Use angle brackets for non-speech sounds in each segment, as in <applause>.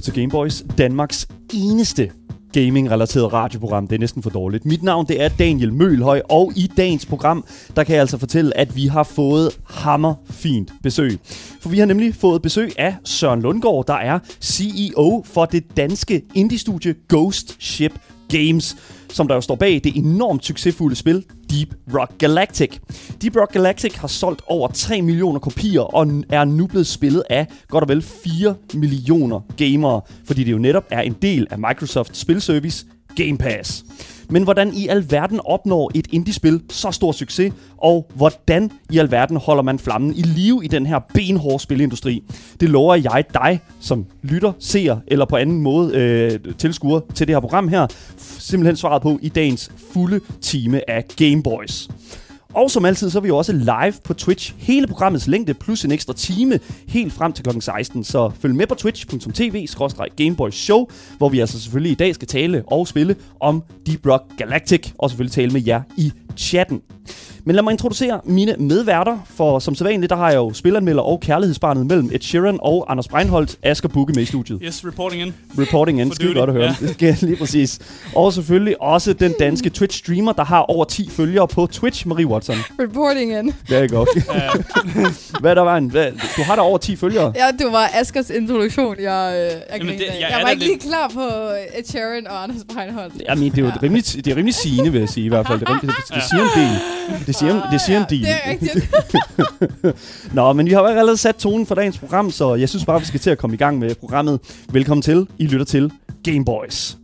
lytter til Gameboys, Danmarks eneste gaming-relateret radioprogram. Det er næsten for dårligt. Mit navn det er Daniel Mølhøj, og i dagens program, der kan jeg altså fortælle, at vi har fået hammer fint besøg. For vi har nemlig fået besøg af Søren Lundgaard, der er CEO for det danske indie-studie Ghost Ship Games, som der jo står bag det enormt succesfulde spil Deep Rock Galactic. Deep Rock Galactic har solgt over 3 millioner kopier og er nu blevet spillet af godt og vel 4 millioner gamere, fordi det jo netop er en del af Microsoft spilservice Game Pass. Men hvordan i alverden opnår et indie-spil så stor succes, og hvordan i alverden holder man flammen i live i den her benhårde spilindustri? Det lover jeg dig, som lytter, ser eller på anden måde øh, tilskuer til det her program her, simpelthen svaret på i dagens fulde time af Gameboys. Og som altid, så er vi jo også live på Twitch. Hele programmets længde plus en ekstra time helt frem til kl. 16. Så følg med på twitch.tv Gameboy Show, hvor vi altså selvfølgelig i dag skal tale og spille om Deep Rock Galactic, og selvfølgelig tale med jer i chatten. Men lad mig introducere mine medværter, for som sædvanligt, der har jeg jo spilanmelder og kærlighedsbarnet mellem Ed Sheeran og Anders Breinholt, Asger Bukke med i studiet. Yes, reporting in. Reporting in, skide godt at høre. ja. <laughs> Det skal lige præcis. Og selvfølgelig også den danske Twitch-streamer, der har over 10 følgere på Twitch, Marie Watson. Reporting in. <laughs> <laughs> Det er godt. Hvad der var en, hvad, du har der over 10 følgere. Ja, det var Askers introduktion, jeg, øh, jeg, Jamen, det- jeg jeg, er var ikke lidt- lige klar på Ed Sheeran og Anders Breinholt. Jamen, det er jo Ja. rimelig, det er rimelig sigende, vil jeg sige i hvert fald. Det, er rimelig, det, det siger en del. Det siger, det siger en del. Det er rigtigt. <laughs> Nå, men vi har jo allerede sat tonen for dagens program, så jeg synes bare, vi skal til at komme i gang med programmet. Velkommen til. I lytter til Game Boys.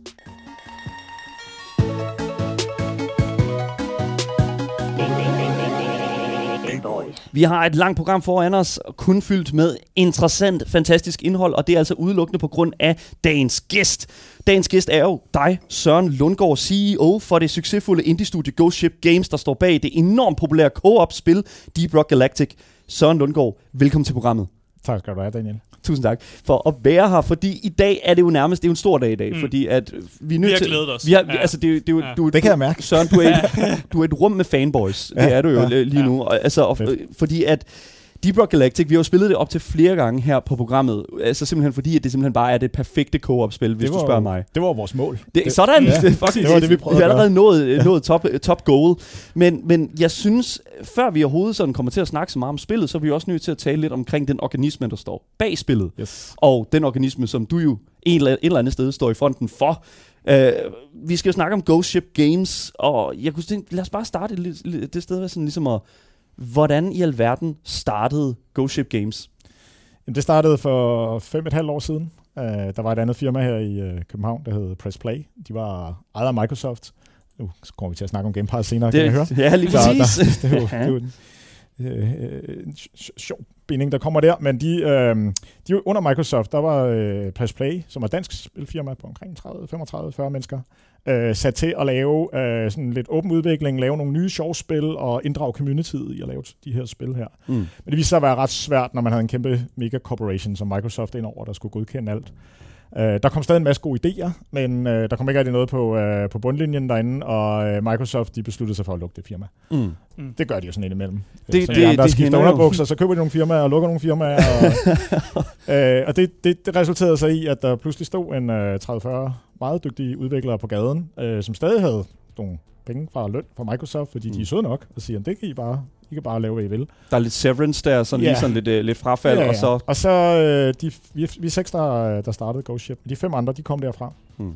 Vi har et langt program foran os, kun fyldt med interessant, fantastisk indhold, og det er altså udelukkende på grund af dagens gæst. Dagens gæst er jo dig, Søren Lundgaard, CEO for det succesfulde indie-studie Ghost Ship Games, der står bag det enormt populære co-op-spil Deep Rock Galactic. Søren Lundgaard, velkommen til programmet. Tak skal du have, Daniel. Tusind tak for at være her, fordi i dag er det jo nærmest, det er jo en stor dag i dag, mm. Fordi at vi er nødt Vi har til... glædet os. Vi har, ja. Ja. altså det, det, jo- Ja. du, Det kan jeg mærke. Søren, du er, et, <laughs> du er et rum med fanboys. Ja. Det er du jo Ja. ja. lige nu. Og, altså, og, fordi at Deep Rock Galactic, vi har jo spillet det op til flere gange her på programmet. Altså simpelthen fordi, at det simpelthen bare er det perfekte co-op-spil, hvis det du var, spørger mig. Det var vores mål. Det, det, sådan, ja, <laughs> det, faktisk, det var det, vi prøvede vi har allerede nået, nået top, top goal. Men, men jeg synes, før vi overhovedet sådan kommer til at snakke så meget om spillet, så er vi også nødt til at tale lidt omkring den organisme, der står bag spillet. Yes. Og den organisme, som du jo en eller, et eller andet sted står i fronten for. Uh, vi skal jo snakke om Ghost Ship Games, og jeg kunne tænke, lad os bare starte lidt- lidt- det sted, sådan ligesom at, hvordan i alverden startede Ghost Ship Games? Jamen, Det startede for fem et halvt år siden. Uh, der var et andet firma her i uh, København, der hed Press Play. De var ejet af Microsoft. Nu kommer vi til at snakke om Game Pass senere, kan jeg høre. <laughs> ja, lige Så præcis. der, det er jo, <laughs> det er jo øh, øh, sj- sjov binding, der kommer der. Men de, øh, de er under Microsoft, der var øh, Press Play, som er et dansk spilfirma på omkring 30, 35, 40 mennesker, øh, sat til at lave øh, sådan lidt åben udvikling, lave nogle nye sjove spil og inddrage communityet i at lave de her spil her. Mm. Men det viste sig at være ret svært, når man havde en kæmpe mega corporation som Microsoft indover, der skulle godkende alt. Uh, der kom stadig en masse gode idéer, men uh, der kom ikke rigtig noget på, uh, på bundlinjen derinde, og uh, Microsoft de besluttede sig for at lukke det firma. Mm. Det gør de jo sådan indimellem. Det- så det- de andre det skifter underbukser, så køber de nogle firmaer og lukker nogle firmaer. Og, <laughs> øh, og det, det, det resulterede sig i, at der pludselig stod en øh, 30-40 meget dygtige udviklere på gaden, øh, som stadig havde nogle penge fra løn fra Microsoft, fordi mm. de Mm. er søde nok og siger, det kan I bare, I kan bare lave, hvad I vil. Der er lidt severance der, sådan Ja. lige sådan lidt, uh, lidt frafald, og så... og så øh, de, vi, vi er seks, der, der startede Ghost Ship. De fem andre, de kom derfra. Hmm.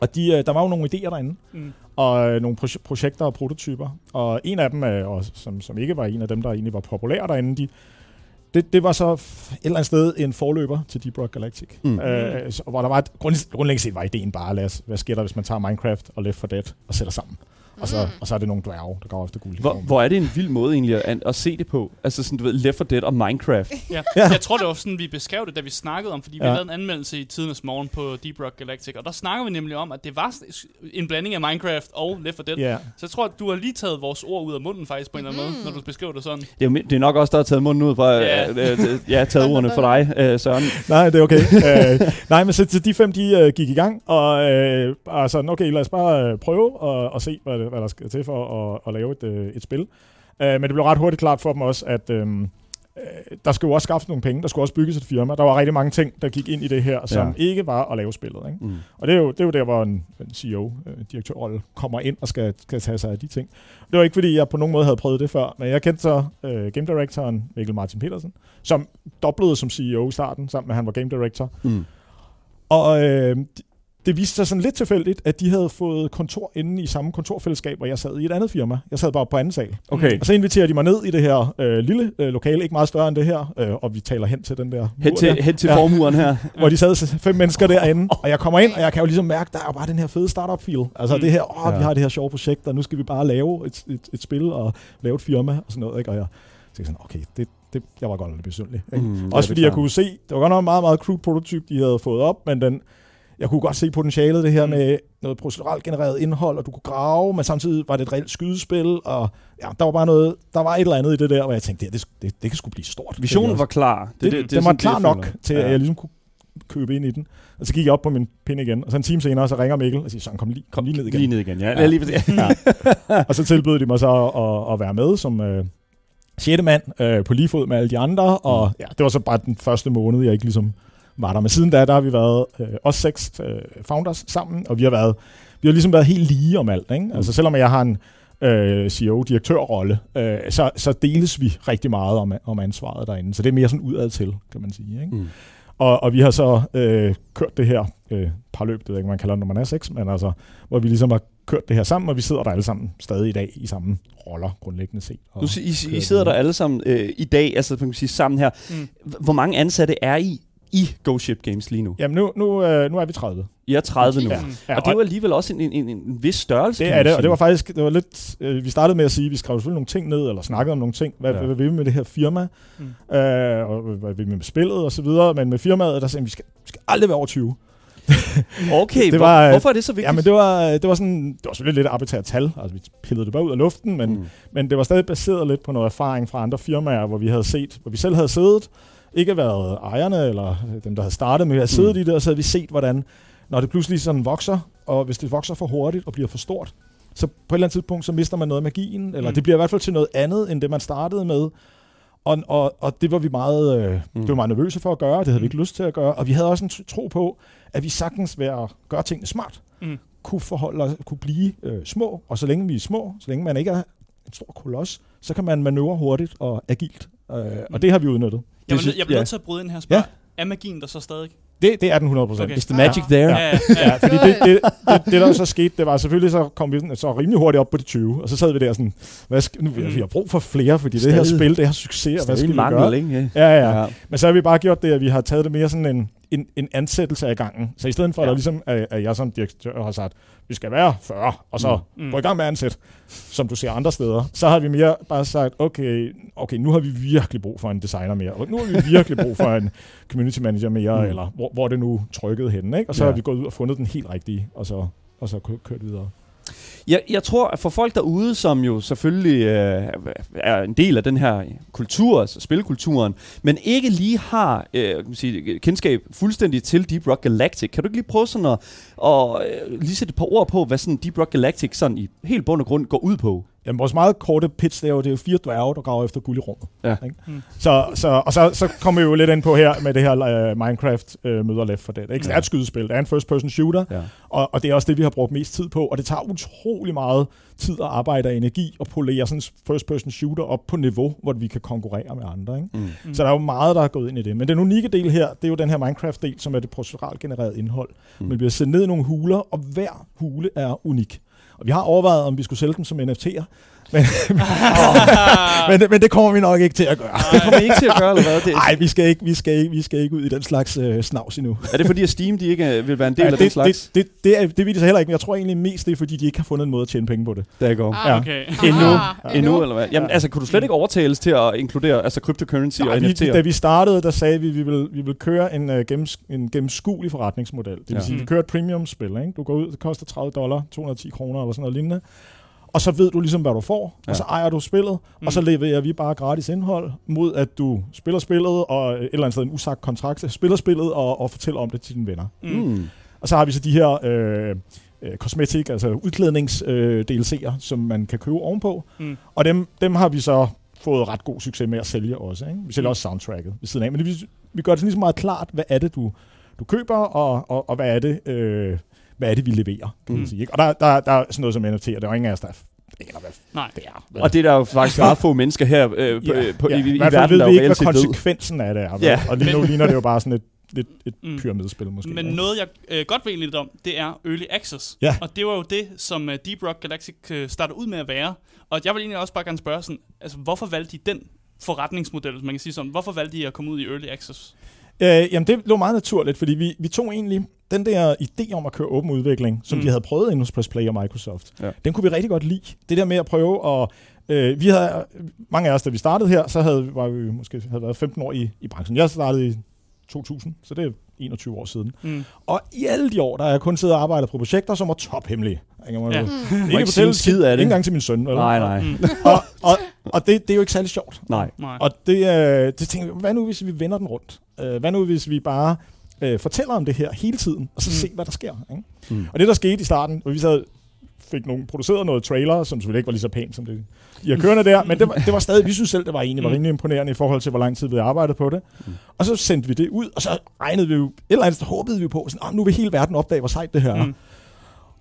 Og de, øh, der var jo nogle idéer derinde, Mm. og øh, nogle proje- projekter og prototyper. Og en af dem, øh, og som, som ikke var en af dem, der egentlig var populære derinde, de, det, det var så et eller andet sted en forløber til Deep Rock Galactic. Mm. Øh, så, hvor der var et, grund, grundlæggende set var ideen bare, lad os, hvad sker der, hvis man tager Minecraft og Left 4 Dead og sætter sammen? Og så, Mm. og så er det nogle dværge, der går efter guld. Hvor, hvor er det en vild måde egentlig at, at se det på? Altså sådan, du ved, Left 4 Dead og Minecraft. <laughs> Ja. Ja. Jeg tror, det var sådan, vi beskrev det, da vi snakkede om, fordi vi Ja. lavede en anmeldelse i tidernes morgen på Deep Rock Galactic, og der snakker vi nemlig om, at det var en blanding af Minecraft og Left 4 Dead. Ja. Så jeg tror, at du har lige taget vores ord ud af munden faktisk på en eller anden måde, når du beskriver det sådan. Det er, det er nok også, der har taget munden ud fra... Ja. Ja, øh, øh, ja taget ordene for dig, øh, Søren. Nej, det er okay. uh, nej, men så, så de fem, de uh, gik i gang, og uh, og sådan, okay, lad os bare uh, prøve og, og se, hvad, det- hvad der skal til for at, at lave et, uh, et spil. Øh, men det blev ret hurtigt klart for dem også, at øhm, øh, der skulle jo også skaffes nogle penge. Der skulle også bygges et firma. Der var rigtig mange ting, der gik ind i det her, som Ja. ikke var at lave spillet. Ikke? Mm. Og det er jo, det er jo der, hvor en, en CEO, øh, kommer ind og skal, skal tage sig af de ting. Det var ikke, fordi jeg på nogen måde havde prøvet det før, men jeg kendte så øh, game directoren Mikkel Martin Petersen, som doblede som CEO i starten, sammen med at han var game director. Mm. Og øh, det- viste sig sådan lidt tilfældigt, at de havde fået kontor inde i samme kontorfællesskab, hvor jeg sad i et andet firma. Jeg sad bare på anden sal. Okay. Og så inviterer de mig ned i det her øh, lille øh, lokale, ikke meget større end det her, øh, og vi taler hen til den der Hen til, der, hen til Ja. formueren her. hvor de sad fem mennesker derinde, <laughs> og jeg kommer ind, og jeg kan jo ligesom mærke, der er jo bare den her fede startup feel. Altså Mm. det her, åh, Ja. vi har det her sjove projekt, og nu skal vi bare lave et, et, et spil og lave et firma og sådan noget, ikke? Og jeg tænkte sådan, okay, det, det, jeg var godt lidt besynderlig. Ikke? Mm, Også fordi jeg kunne se, det var godt nok en meget, meget crude prototyp, de havde fået op, men den, jeg kunne godt se potentialet, det her Mm. med noget proceduralt genereret indhold, og du kunne grave, men samtidig var det et reelt skydespil, og ja, der var bare noget, der var et eller andet i det der, hvor jeg tænkte, det, det, det, det kan sgu blive stort. Visionen Det, var klar. det, det, det, er den var klar jeg nok til, at jeg ligesom kunne købe ind i den. Og så gik jeg op på min pind igen, og så en time senere, så ringer Mikkel og siger, sådan, kom lige, kom lige ned igen. Lige ned igen, ja. Ja. ja. Lige. Ja. og så tilbød de mig så at, at være med som øh, sjette mand øh, på lige fod med alle de andre, og ja, det var så bare den første måned, jeg ikke ligesom var der. Men siden da, der har vi været øh, os seks øh, founders sammen, og vi har været vi har ligesom været helt lige om alt. Ikke? Altså selvom jeg har en øh, CEO-direktørrolle, øh, så, så deles vi rigtig meget om, om ansvaret derinde. Så det er mere sådan udad til, kan man sige. Ikke? Mm. Og, og vi har så øh, kørt det her øh, parløb, det ved jeg ikke, man kalder det, når man er seks, men altså, hvor vi ligesom har kørt det her sammen, og vi sidder der alle sammen stadig i dag i samme roller, grundlæggende set. Og Du, I, I sidder der alle sammen øh, i dag, altså man kan sige sammen her. Mm. Hvor mange ansatte er I i Go Ship Games lige nu? Jamen, nu, nu, øh, nu er vi 30. I er 30 nu. Ja. Ja, og det er jo alligevel også en, en, en, en vis størrelse. det er det, og det var faktisk, det var lidt, øh, vi startede med at sige, at vi skrev selvfølgelig nogle ting ned, eller snakkede om nogle ting, hvad, Ja. hvad vil vi med det her firma, Mm. øh, og hvad vil vi med spillet og så videre, men med firmaet, der sagde vi, vi skal, vi skal aldrig være over 20. <laughs> Okay, det var, var, øh, hvorfor er det så vigtigt? Ja, men det var, det var sådan, det var selvfølgelig lidt arbitrært tal, altså vi pillede det bare ud af luften, men, Mm. Men det var stadig baseret lidt på noget erfaring fra andre firmaer, hvor vi havde set, hvor vi selv havde siddet, ikke været ejerne eller dem, der havde startet, men vi havde siddet Mm. i det, og så havde vi set, hvordan, når det pludselig sådan vokser, og hvis det vokser for hurtigt og bliver for stort, så på et eller andet tidspunkt, så mister man noget af magien, eller Mm. det bliver i hvert fald til noget andet, end det man startede med. Og, og, og det var vi meget, øh, Mm. det var meget nervøse for at gøre, det havde vi Mm. ikke lyst til at gøre, og vi havde også en tro på, at vi sagtens ved at gøre tingene smart, Mm. kunne, forholde, kunne blive øh, små, og så længe vi er små, så længe man ikke er en stor koloss, så kan man manøvrere hurtigt og agilt. Øh, og det har vi udnyttet. Jeg, synes- jeg bliver ja. nødt til at bryde ind her og spørge. Er magien der så stadig? Det, det er den 100 procent. Okay. Is the magic there? Ja, ja, Ja, fordi det, det, det, det, der så skete, det var selvfølgelig, så kom vi sådan- så rimelig hurtigt op på de 20, og så sad vi der sådan, hvad skal, nu, vi, vi har brug for flere, fordi det her Stadig. spil, det har succes, og hvad Stadig skal vi mangel, gøre? ikke? Ja, ja, ja. ja. Men så har vi bare gjort det, at vi har taget det mere sådan en, en, en ansættelse af gangen. Så i stedet for, ja. At, der ligesom, at, at jeg som direktør har sagt, vi skal være 40, og så Mm. mm. gå i gang med at ansætte, som du ser andre steder, så har vi mere bare sagt, okay, okay, nu har vi virkelig brug for en designer mere, og nu har vi virkelig brug for en community manager mere, Mm. eller hvor, hvor det nu trykkede henne, ikke? Og så Ja. har vi gået ud og fundet den helt rigtige, og så, og så kø- kørt videre. Jeg, jeg tror, at for folk derude, som jo selvfølgelig øh, er en del af den her kultur, altså spilkulturen, men ikke lige har øh, kan man sige, kendskab fuldstændig til Deep Rock Galactic, kan du ikke lige prøve sådan at, og, øh, lige sætte et par ord på, hvad sådan Deep Rock Galactic sådan i helt bund og grund går ud på? Jamen, vores meget korte pitch, det er jo, det er jo fire dværge, der graver efter guld i rummet. Ja. Ikke? Mm. Så, så, og så, så kommer vi jo lidt ind på her med det her uh, Minecraft uh, møder Left 4 Dead. Ikke? Så det er et skydespil, det er en first-person shooter, Ja. og, og det er også det, vi har brugt mest tid på, og det tager utrolig meget tid og arbejde og energi at polere sådan en first-person shooter op på niveau, hvor vi kan konkurrere med andre. Ikke? Mm. Mm. Så der er jo meget, der er gået ind i det. Men den unikke del her, det er jo den her Minecraft-del, som er det proceduralt genereret indhold. Mm. Mm. Man bliver sendt ned i nogle huler, og hver hule er unik. Og vi har overvejet, om vi skulle sælge dem som NFT'er, <laughs> men, men, det- men det kommer vi nok ikke til at gøre. Det kommer ikke til at gøre, eller hvad? Det, Nej, vi skal ikke, vi skal ikke, vi skal ikke ud i den slags øh, snavs endnu. er det fordi, at Steam de ikke øh, vil være en del Ja, af den det, slags? det, det, det, er, det ved de så heller ikke, men jeg tror egentlig mest, det er, fordi de ikke har fundet en måde at tjene penge på det. Der går. Ah, Ja. Okay. <laughs> Endnu. Ah, Endnu, eller hvad? Jamen, Ja. altså, kunne du slet ikke overtales til at inkludere altså cryptocurrency Nej, og vi, NFT'er? da vi startede, der sagde vi, at vi vil, vi vil køre en, uh, gennems, en gennemskuelig forretningsmodel. Det vil Ja. sige, Mm. vi kører et premium-spil. Ikke? Du går ud, det koster 30 dollar, 210 kroner eller sådan noget lignende. Og så ved du ligesom, hvad du får, Ja. og så ejer du spillet, Mm. og så leverer vi bare gratis indhold, mod at du spiller spillet, og et eller andet sted en usagt kontrakt, spiller spillet og, og fortæller om det til dine venner. Mm. Mm. Og så har vi så de her øh, øh, cosmetic, altså udklædnings øh, DLC'er, som man kan købe ovenpå. Mm. Og dem, dem har vi så fået ret god succes med at sælge også. Ikke? Vi sælger Mm. også soundtracket ved siden af. Men vi, vi gør det ligesom meget klart, hvad er det, du, du køber, og, og, og hvad er det, øh, hvad er det, vi leverer, kan man Mm. sige. Ikke? Og der, der, der er sådan noget som NFT'er, der er jo ingen af os, der aner, hvad Nej. det er. Og det er der jo faktisk meget få mennesker her øh, på, ja, på, ja. i, i, i verden, ved der vi jo ikke, hvad ved. konsekvensen af det er. Ja. Og lige nu ligner det jo bare sådan et, et, et Mm. pyramidespil måske. Men ikke? noget, jeg øh, godt ved lidt om, det er Early Access. Ja. Og det var jo det, som øh, Deep Rock Galactic øh, startede ud med at være. Og jeg vil egentlig også bare gerne spørge sådan, altså hvorfor valgte de den forretningsmodel, man kan sige sådan, hvorfor valgte de at komme ud i Early Access? Øh, jamen, det lå meget naturligt, fordi vi, vi tog egentlig den der idé om at køre åben udvikling, som Mm. de havde prøvet inde hos Press Play og Microsoft. Ja. Den kunne vi rigtig godt lide. Det der med at prøve at... Øh, vi havde, mange af os, da vi startede her, så havde, var vi måske havde været 15 år i, i branchen. Jeg startede i 2000, så det er 21 år siden. Mm. Og i alle de år, der har jeg kun siddet og arbejdet på projekter, som var tophemmelige. Jeg må Ja. Mm. ikke ikke fortælle skid af det. Ikke engang til min søn. Eller? Nej, nej, Mm. <laughs> Og, og, og det, det er jo ikke særlig sjovt. nej. Nej. Og det, øh, det tænker jeg, hvad nu hvis vi vender den rundt? Øh, hvad nu hvis vi bare øh, fortæller om det her hele tiden, og så Mm. se, hvad der sker? Ikke? Mm. Og det, der skete i starten, hvor vi sad fik nogen produceret noget trailer, som selvfølgelig ikke var lige så pænt som det, de har kørende der, men det var, det var stadig, vi synes selv, det var egentlig var Mm. rimelig imponerende i forhold til, hvor lang tid vi havde arbejdet på det. Mm. Og så sendte vi det ud, og så regnede vi jo, et eller andet håbede vi på, sådan, oh, nu vil hele verden opdage, hvor sejt det her er. Mm.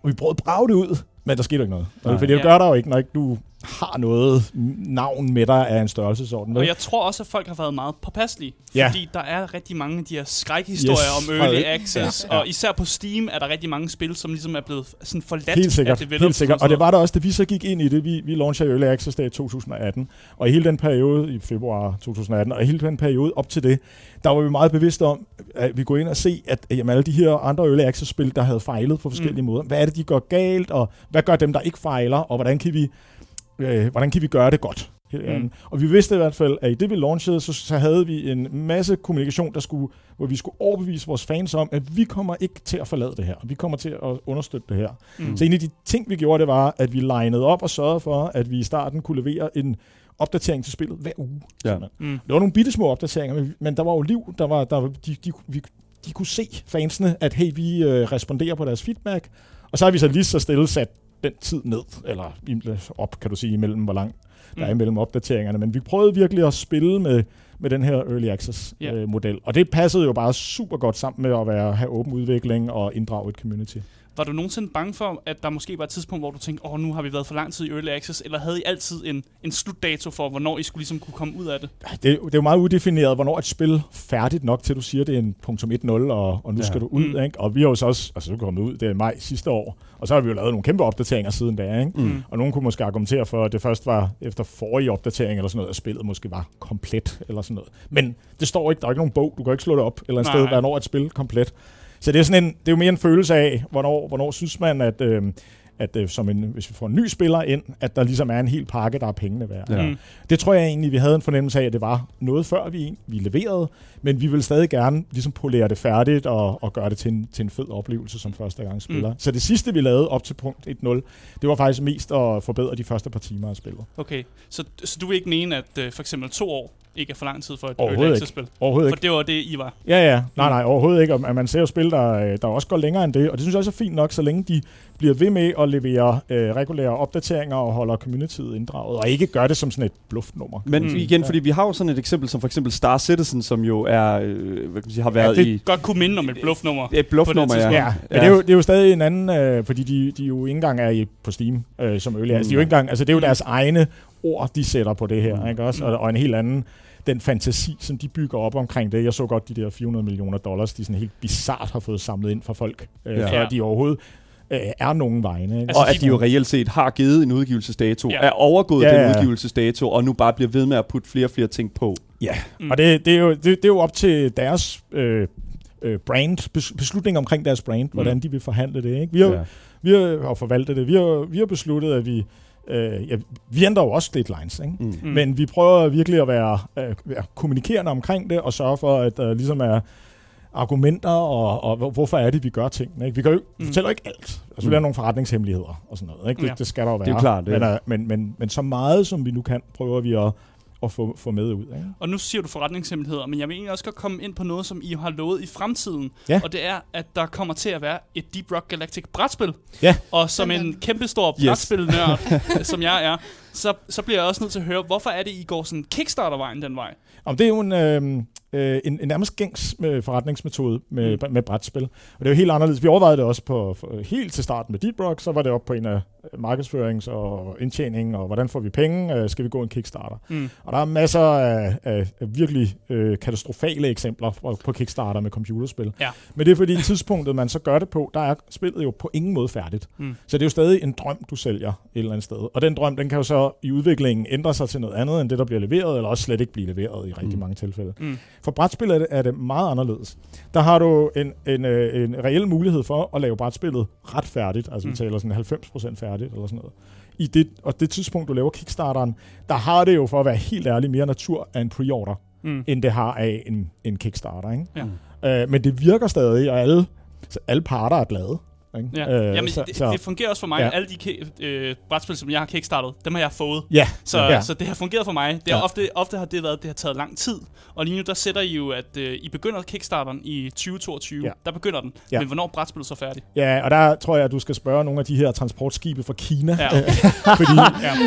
Og vi prøvede at brage det ud, men der skete jo ikke noget. Nej. Fordi det Ja. gør der jo ikke, når ikke du har noget navn med dig af en størrelsesorden. vel? Og jeg tror også, at folk har været meget påpasselige, Ja. fordi der er rigtig mange af de her skrækhistorier Yes. om early access, Ja. og især på Steam er der rigtig mange spil, som ligesom er blevet sådan forladt Helt sikkert, af helt sikkert. Og det var der også, da vi så gik ind i det. Vi, vi launchede Early Access der i 2018. Og i hele den periode, i februar 2018, og i hele den periode op til det, der var vi meget bevidste om, at vi går ind og se, at jamen, alle de her andre Early Access-spil, der havde fejlet på forskellige Mm. måder, hvad er det, de gør galt, og hvad gør dem, der ikke fejler, og hvordan kan vi, øh, hvordan kan vi gøre det godt? Mm. Og vi vidste i hvert fald, at i det vi launchede, så, så havde vi en masse kommunikation, der skulle, hvor vi skulle overbevise vores fans om, at vi kommer ikke til at forlade det her. Vi kommer til at understøtte det her. Mm. Så en af de ting, vi gjorde, det var, at vi linede op og sørgede for, at vi i starten kunne levere en opdatering til spillet hver uge. Ja. Mm. Det var nogle bitte små opdateringer, men, men der var jo liv. Der var, der var, de, de, vi, de kunne se fansene, at hey, vi øh, responderer på deres feedback. Og så har vi så lige så stille sat den tid ned, eller op, kan du sige, imellem, hvor lang der er Mm. imellem opdateringerne. Men vi prøvede virkelig at spille med, med den her Early. Access-model. Øh, model. og det passede jo bare super godt sammen med at være, have åben udvikling og inddrage et community. Var du nogensinde bange for, at der måske var et tidspunkt, hvor du tænkte, åh, oh, nu har vi været for lang tid i Early Access, eller havde I altid en, en slutdato for, hvornår I skulle ligesom kunne komme ud af det? Det, er jo- det er jo meget udefineret, hvornår et spil er færdigt nok til, at du siger, det er en punkt 1.0, og, og nu Ja. skal du ud. Mm. Ikke? Og vi har jo så også, altså du kommet ud, det er maj sidste år, og så har vi jo lavet nogle kæmpe opdateringer siden da. Ikke? Mm. Og nogen kunne måske argumentere for, at det først var efter forrige opdatering eller sådan noget, at spillet måske var komplet eller sådan noget. Men det står ikke, der er ikke nogen bog, du kan ikke slå det op et eller Nej. sted, hvornår et spil komplet. Så det er, sådan en, det er jo mere en følelse af, hvornår, hvornår synes man, at, øh, at øh, som en, hvis vi får en ny spiller ind, at der ligesom er en hel pakke, der er pengene værd. Ja. Mm. Det tror jeg egentlig, vi havde en fornemmelse af, at det var noget før vi, vi leverede, men vi vil stadig gerne ligesom polere det færdigt og, og gøre det til en, til en fed oplevelse som første gang spiller. Mm. Så det sidste, vi lavede op til punkt 1.0, det var faktisk mest at forbedre de første par timer af spillet. Okay, så, så du vil ikke mene, at uh, for eksempel to år ikke er for lang tid for et Overhovedet Early. Access-spil? Overhovedet For ikke. det var det, I var. Ja, ja. Nej, nej, overhovedet ikke. Og man ser jo spil, der, øh, der også går længere end det, og det synes jeg også er fint nok, så længe de bliver ved med at levere øh, regulære opdateringer og holder communityet inddraget, og ikke gør det som sådan et bluffnummer. Men Mm. mm. igen, Ja. fordi vi har jo sådan et eksempel som for eksempel Star Citizen, som jo er, øh, hvad kan man sige, har været det- i Godt kunne minde om et bluffnummer. et bluffnummer, ja. Ja, men det er, jo, det er jo stadig en anden, øh, fordi de, de jo ikke engang er i, på Steam øh, som early. Altså, de er jo ikke engang, altså, det er jo Mm. deres egne ord, de sætter på det her, Mm. ikke også? Og, og en helt anden, den fantasi, som de bygger op omkring det. Jeg så godt de der 400 millioner dollars, de sådan helt bizart har fået samlet ind fra folk, øh, Ja. før de overhovedet øh, er nogen vegne. Ikke? Altså, Og at de jo reelt set har givet en udgivelsesdato, Ja. er overgået Ja, den ja. udgivelsesdato, og nu bare bliver ved med at putte flere og flere ting på. Ja, Mm. mm. og det, det, er jo, det, det er jo op til deres øh, øh, brand, bes- beslutning omkring deres brand, hvordan de vil forhandle det. Ikke? Vi har, Ja. vi har og forvaltet det. Vi har, vi har besluttet, at vi... Øh, ja, vi ændrer jo også deadlines, ikke? Mm. Mm. Men vi prøver virkelig at være, øh, være kommunikerende omkring det, og sørge for, at der ligesom er argumenter, og, og hvor- hvorfor er det, vi gør tingene. Ikke? Vi kan jo, Mm. fortæller jo ikke alt. Altså, Mm. vi har nogle forretningshemmeligheder og sådan noget. Ikke? Det, Ja. det skal der jo være. Det er klart, det er- Men, øh, men, men, men så meget, som vi nu kan, prøver vi at, at få, få med ud. Ikke? Og nu siger du forretningshemmeligheder, men jeg vil egentlig også godt komme ind på noget, som I har lovet i fremtiden. Ja. Og det er, at der kommer til at være et Deep Rock Galactic brætspil. Ja. Og som en kæmpestor Yes. brætspilnørd, <laughs> som jeg er, så, så bliver jeg også nødt til at høre, hvorfor er det, I går sådan Kickstarter-vejen den vej? Om det er jo en, øh, øh, en, en nærmest gængs med forretningsmetode med, mm. med brætspil. Og det er jo helt anderledes. Vi overvejede det også på, for, helt til starten med Deep Rock, så var det op på en af markedsførings- og indtjening, og hvordan får vi penge, øh, skal vi gå en Kickstarter. Mm. Og der er masser af, af, af virkelig øh, katastrofale eksempler på, på Kickstarter med computerspil. Ja. Men det er fordi tidspunktet, man så gør det på, der er spillet jo på ingen måde færdigt. Mm. Så det er jo stadig en drøm, du sælger et eller andet sted. Og den drøm, den kan jo så i udviklingen ændre sig til noget andet, end det, der bliver leveret, eller også slet ikke blive leveret i rigtig Mm. mange tilfælde. Mm. For brætspil er det, er det meget anderledes. Der har du en, en, øh, en reel mulighed for at lave brætspillet ret færdigt. Altså mm. Mm. vi taler sådan 90% færdigt eller sådan noget. I det, og det tidspunkt, du laver Kickstarteren, der har det jo for at være helt ærlig mere natur af en pre-order, Mm. end det har af en, en Kickstarter. Ikke? Ja. Øh, men det virker stadig, og alle, så alle parter er glade. Ikke? Ja. Jamen, så, det, så, det fungerer også for mig. Ja. Ja. Alle de øh, brætspil, som jeg har kickstartet, dem har jeg fået. ja, Så, ja. ja. så det har fungeret for mig. Det har Ja. ofte, ofte har det været, det har taget lang tid. Og lige nu, der sætter I jo, at øh, I begynder Kickstarteren i 2022. Ja. Ja. Der begynder den. Ja. Ja. Men hvornår er brætspillet så færdigt? ja, og der tror jeg, at du skal spørge nogle af de her transportskibe fra Kina. Ja. <laughs> fordi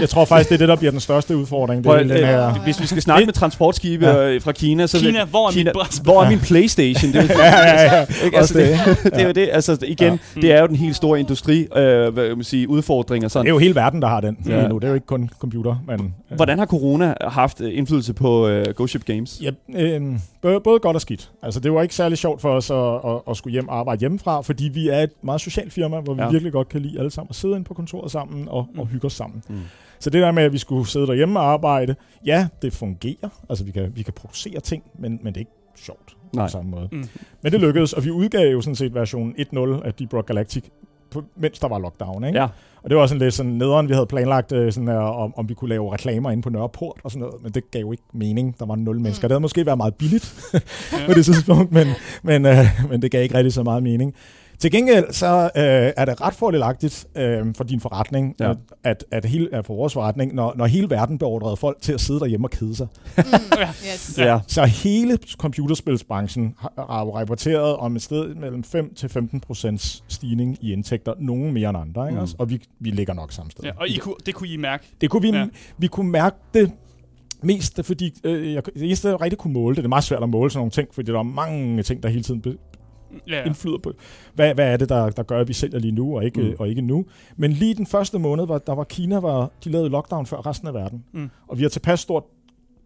jeg tror faktisk, det er det, der bliver den største udfordring. Det Prøv, er den øh, her, Hvis vi skal snakke med transportskibe Ja. ja. fra Kina, så Kina, hvor er Kina, brætspil? hvor er min Playstation? Det er, jo- ja, ja, ja. Altså, det. det, det er jo det. Altså, igen, Ja. det er jo den helt store industri, øh, hvad man sige, udfordring og Det sådan. er jo hele verden, der har den Ja. nu. Det er jo ikke kun computer. Men, øh, Hvordan har corona haft øh, indflydelse på øh, Ghost Ship Games? Ja, øh, både, godt og skidt. Altså, det var ikke særlig sjovt for os at, at, at skulle hjem og arbejde hjemmefra, fordi vi er et meget socialt firma, hvor vi Ja. virkelig godt kan lide alle sammen at sidde inde på kontoret sammen og, og Mm. hygge os sammen. Mm. Så det der med, at vi skulle sidde derhjemme og arbejde, ja, det fungerer. Altså, vi kan, vi kan producere ting, men, men det er ikke sjovt Nej. på samme måde. Mm. Men det lykkedes, og vi udgav jo sådan set version 1.0 af Deep Rock Galactic, på, mens der var lockdown, ikke? Ja. Og det var sådan lidt sådan nederen, vi havde planlagt, øh, sådan, øh, om, om vi kunne lave reklamer inde på Nørreport og sådan noget, men det gav jo ikke mening. Der var nul mennesker. Det havde måske været meget billigt <laughs> på det tidspunkt, men, men, øh, men det gav ikke rigtig så meget mening. Til gengæld så øh, er det ret fordelagtigt øh, for din forretning, Ja. at, at, hele, at for vores forretning, når, når hele verden beordrede folk til at sidde derhjemme og kede sig. Mm. <laughs> Ja. Yes. Ja. Så hele computerspilsbranchen har, har jo rapporteret om et sted mellem 5 til 15 procents stigning i indtægter, nogen mere end andre, ikke? Mm. også? Og vi, vi ligger nok samme sted. Ja, og I kunne, det kunne I mærke. Det kunne vi, Ja. vi kunne mærke det mest, fordi øh, jeg, det eneste, jeg rigtig kunne måle det, det er meget svært at måle sådan nogle ting, fordi der er mange ting, der hele tiden Ja, indflyder på, hvad, hvad er det, der, der gør, at vi sælger lige nu, og ikke, Mm. mm. og ikke nu. Men lige den første måned, var, der var Kina, var, de lavede lockdown før resten af verden. Mm. Og vi har tilpas stort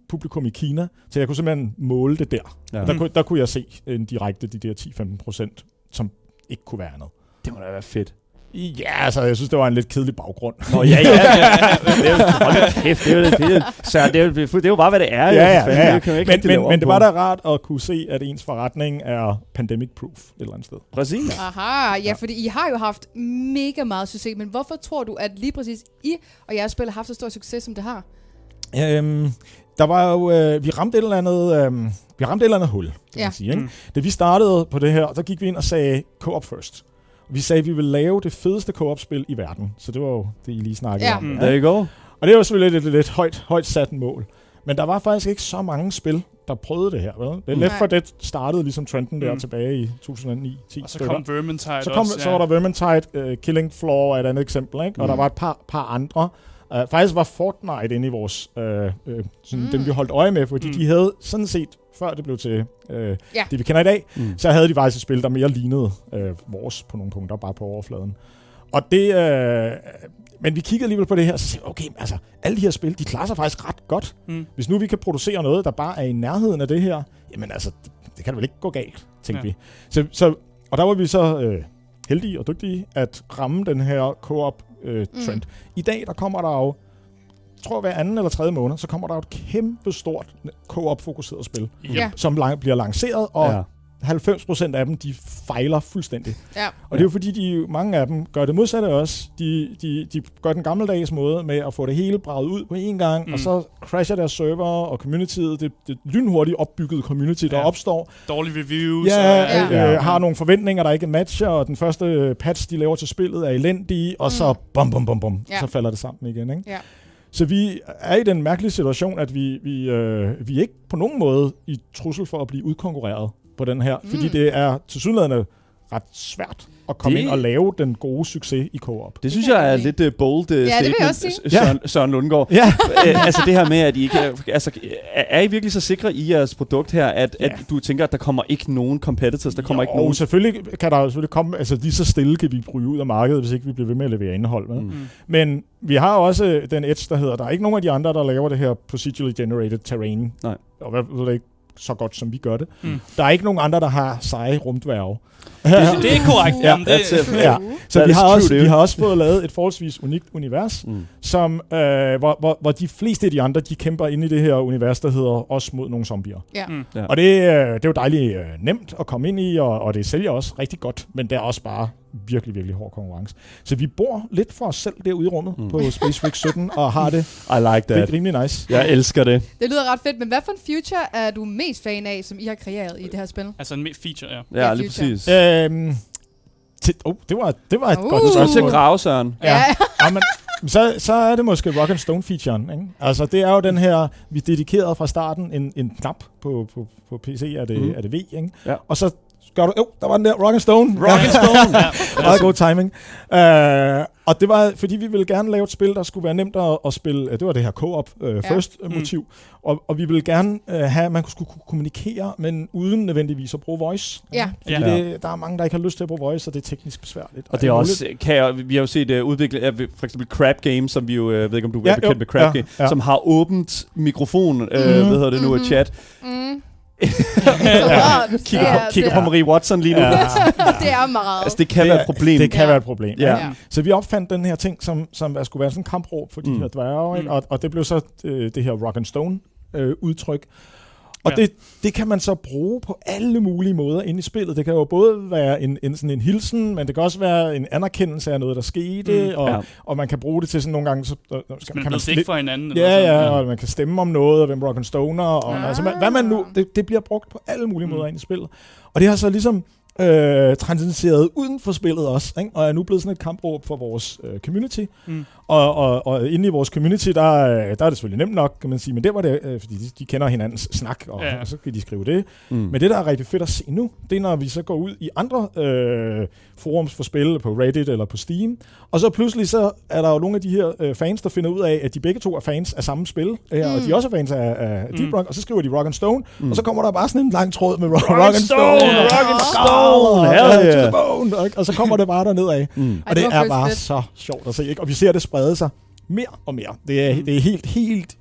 publikum i Kina, så jeg kunne simpelthen måle det der. Ja. Der, kunne, der kunne jeg se en direkte de der 10-15 procent, som ikke kunne være andet. Det må da være fedt. Ja, altså, jeg synes, det var en lidt kedelig baggrund. Nå, ja, ja. ja. <laughs> Det er jo, kæft, det er jo, det jo- så det er, det er jo bare, hvad det er. jo, ja, ja, ja, ja. Det kan man ikke Men, men, om men det var da rart at kunne se, at ens forretning er pandemic-proof et eller andet sted. Præcis. Aha, ja, Ja. fordi I har jo haft mega meget succes, men hvorfor tror du, at lige præcis I og jeres spil har haft så stor succes, som det har? Øhm, der var jo, øh, vi ramte et eller andet, øh, vi ramte et eller andet hul, kan Ja. man sige. Ikke? Mm. Da vi startede på det her, så gik vi ind og sagde co-op first. Vi sagde, at vi ville lave det fedeste co-op-spil i verden. Så det var jo det, I lige snakkede Ja. om. Mm. There you go. Og det var selvfølgelig et lidt, lidt højt, højt sat mål. Men der var faktisk ikke så mange spil, der prøvede det her. Vel? Det. Left. 4 Dead startede ligesom trenden der Mm. tilbage i 2009-10 Og så kom Vermintide så, kom, også. så var der Vermintide, uh, Killing Floor er et andet eksempel, ikke? og Mm. der var et par, par andre. Uh, faktisk var Fortnite inde i vores, uh, uh, sådan Mm. mm. dem vi holdt øje med, fordi Mm. mm. de havde sådan set, før det blev til uh, Ja. det vi kender i dag, Mm. så havde de faktisk et spil, der mere lignede uh, vores på nogle punkter, bare på overfladen. Og det, uh, men vi kiggede alligevel på det her, og så sagde vi, okay, altså, alle de her spil, de klarer sig faktisk ret godt. Mm. Hvis nu vi kan producere noget, der bare er i nærheden af det her, jamen altså, det, det kan da vel ikke gå galt, tænkte Ja. ja. vi. Så, så, og der var vi så øh, heldige og dygtige at ramme den her co-op øh, trend. Mm. I dag, der kommer der jo, jeg tror hver anden eller tredje måned, så kommer der jo et kæmpe stort co-op fokuseret spil, Yep. Som lang, bliver lanceret, og Ja. Ja. 90% af dem, de fejler fuldstændig. Ja. Og det er jo fordi, de, mange af dem gør det modsatte også. De, de, de gør den gammeldags måde med at få det hele braget ud på én gang, Mm. og så crasher deres server og communityet, det, det lynhurtigt opbyggede community, der Ja. opstår, Dårlige reviews. ja, og, Ja. øh, Ja. øh, har nogle forventninger, der ikke matcher, og den første patch, de laver til spillet, er elendige, og så Mm. bum, bum, bum, bum, Ja. så falder det sammen igen. Ikke? Ja. Så vi er i den mærkelige situation, at vi, vi, øh, vi er ikke på nogen måde i trussel for at blive udkonkurreret på den her, mm. fordi det er til synligheden ret svært at komme Det- ind og lave den gode succes i co-op. Det synes jeg er lidt uh, bold uh, jeg statement. S- Søren, Søren Lundgaard. Ja, Øh, altså det her med, at I ikke er, altså, er I virkelig så sikre i jeres produkt her, at, Ja. at du tænker, at der kommer ikke nogen competitors, der kommer jo, ikke nogen... selvfølgelig kan der jo selvfølgelig komme, altså lige så stille kan vi ryge ud af markedet, hvis ikke vi bliver ved med at levere indhold. Med. Mm. Men vi har også den edge, der hedder, der er ikke nogen af de andre, der laver det her procedurally generated terrain. Nej. Og hvad ved ikke så godt, som vi gør det. Mm. Der er ikke nogen andre, der har seje rumdværge. Det, det er korrekt. Ja, Jamen, det. Ja. Så vi har, true, også, dude. vi har også fået lavet et forholdsvis unikt univers, Mm. som, øh, hvor, hvor, hvor de fleste af de andre, de kæmper inde i det her univers, der hedder os mod nogle zombier. Ja. Mm. Ja. Og det, øh, det er jo dejligt øh, nemt at komme ind i, og, og det sælger også rigtig godt, men det er også bare virkelig, virkelig hård konkurrence. Så vi bor lidt for os selv derude i rummet Mm. på Space Rick 17, og har det <laughs> I like that. rimelig, rimelig nice. Jeg elsker det. Det lyder ret fedt, men hvad for en future er du mest fan af, som I har kreeret i det her spil? Altså en feature, ja. Ja, Ja, lige præcis. Øhm, til, oh, det var, det var et Uh. Du godt skal også til at spørgsmål. grave, Søren. Ja. Ja. Ja, men, så, så er det måske Rock and Stone featuren. Ikke? Altså, det er jo den her, vi dedikerede fra starten en, en knap på, på, på PC, er det, mm. er det V, ikke? Ja. Og så gør du, jo, der var den der Rock and Stone. Rock and Stone. <laughs> ja. Meget god timing. Uh, og det var, fordi vi ville gerne lave et spil, der skulle være nemt at, at spille. øh, Det var det her co-op uh, first ja. motiv. Og, og vi ville gerne uh, have, at man skulle kunne kommunikere, men uden nødvendigvis at bruge voice. Ja. Fordi Ja. det, der er mange, der ikke har lyst til at bruge voice, og det er teknisk besværligt. Og det er også, kan jeg, vi har jo set uh, udvikle, uh, for eksempel Crab Game, som vi jo, uh, ved ikke om du er Ja, bekendt jo, med Crab ja, Game, ja. som har åbent mikrofon, uh, Mhm. hvad hedder det nu, Mhm. i chat. Mm. <laughs> Ja. Kigger, det på, er- kigger på Marie Watson lige nu. Ja. <laughs> Det er meget. Altså, det kan det være er- et problem. Det kan Ja. være et problem. Ja. Ja. Så vi opfandt den her ting, som, som skulle være sådan en kampråb for de Mm. her dværge? Mm. Og, og det blev så øh, det her rock and stone øh, udtryk. Og Ja. det, det kan man så bruge på alle mulige måder inde i spillet. Det kan jo både være en, en, sådan en hilsen, men det kan også være en anerkendelse af noget, der skete, Mm. og, Ja. og man kan bruge det til sådan nogle gange, så, øh, Men skal, kan kan man blevet for hinanden. eller Ja, sådan. ja, og man kan stemme om noget, og hvem rock and stoner, og Ah. altså, hvad, hvad man nu, det, det bliver brugt på alle mulige Mm. måder ind i spillet. Og det har så ligesom øh, transcenderet uden for spillet også, ikke? og er nu blevet sådan et kampråb for vores øh, community. Mm. Og, og, og inde i vores community, der, der er det selvfølgelig nemt nok, kan man sige, men det var det, øh, fordi de, de kender hinandens snak, og, Ja. og så kan de skrive det. Mm. Men det, der er rigtig fedt at se nu, det er, når vi så går ud i andre øh, forums for spil, på Reddit eller på Steam, og så pludselig så er der jo nogle af de her øh, fans, der finder ud af, at de begge to er fans af samme spil, øh, og Mm. de er også fans af, af Mm. Deep Rock, og så skriver de Rock and Stone, Mm. og så kommer der bare sådan en lang tråd med Rock, Rock rock and and Stone, Stone, ja. Rock and Stone, Stone, yeah. to the bone, og, og så kommer det bare derned af. Mm. Og det er bare så sjovt at se, ikke? og vi ser det sprede sig mere og mere. Det er, det er helt, helt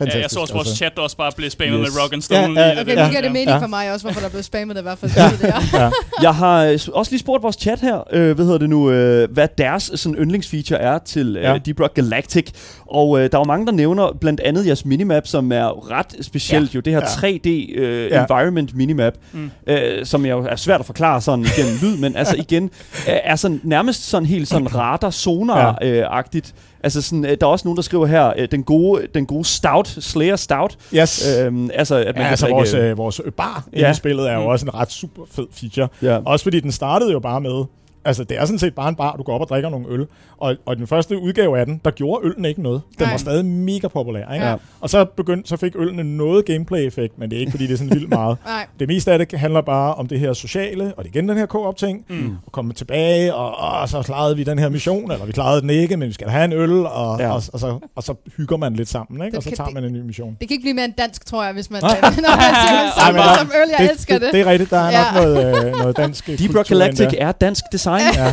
fantastisk. Ja, jeg så også vores altså. chat også bare blive spammet Yes. med Rock and Stone. Ja, ja, Okay, det- Ja. giver det ja. mening Ja. for mig også, hvorfor der blev spammet det i hvert fald. Ja. Der. <laughs> Ja. Jeg har øh, også lige spurgt vores chat her, øh, hvad hedder det nu, øh, hvad deres sådan, yndlingsfeature er til øh, Ja. Deep Rock Galactic. Og øh, der er jo mange, der nævner blandt andet jeres minimap, som er ret specielt. Ja. Jo det her Ja. 3D øh, Ja. environment minimap, Mm. øh, som jo er svært at forklare sådan igennem lyd, men altså <laughs> igen, øh, er sådan nærmest sådan helt sådan <clears throat> radar sonar øh, agtigt. Altså sådan, øh, der er også nogen, der skriver her, øh, den gode, den gode stout, Slayer Stout. Yes. Øhm, altså, at man Ja, kan altså drikke, vores, øh, vores bar Ja. i spillet er jo Mm. også en ret super fed feature. ja. Også fordi den startede jo bare med, altså det er sådan set bare en bar, du går op og drikker nogle øl. Og, og den første udgave af den, der gjorde øllen ikke noget. Den Nej. var stadig mega populær. Ikke? Ja. Og så, begyndte, så fik øllen noget gameplay-effekt, men det er ikke fordi, det er sådan vildt meget. <laughs> Nej. Det meste af det handler bare om det her sociale, og det er igen den her co-op-ting, Mm. og komme tilbage, og, og så klarede vi den her mission, eller vi klarede den ikke, men vi skal have en øl, og, Ja. og, og, så, og så hygger man lidt sammen, ikke? Det og så kan- tager man en ny mission. Det kan ikke blive mere end dansk, tror jeg, hvis man, Nej. <laughs> når man siger det Ej, som, men der- som øl. Jeg det, elsker det. det. Det er rigtigt, der er Ja. nok noget, øh, noget dansk Deep Rock Galactic er dansk design. Ja, ja. <laughs> Jeg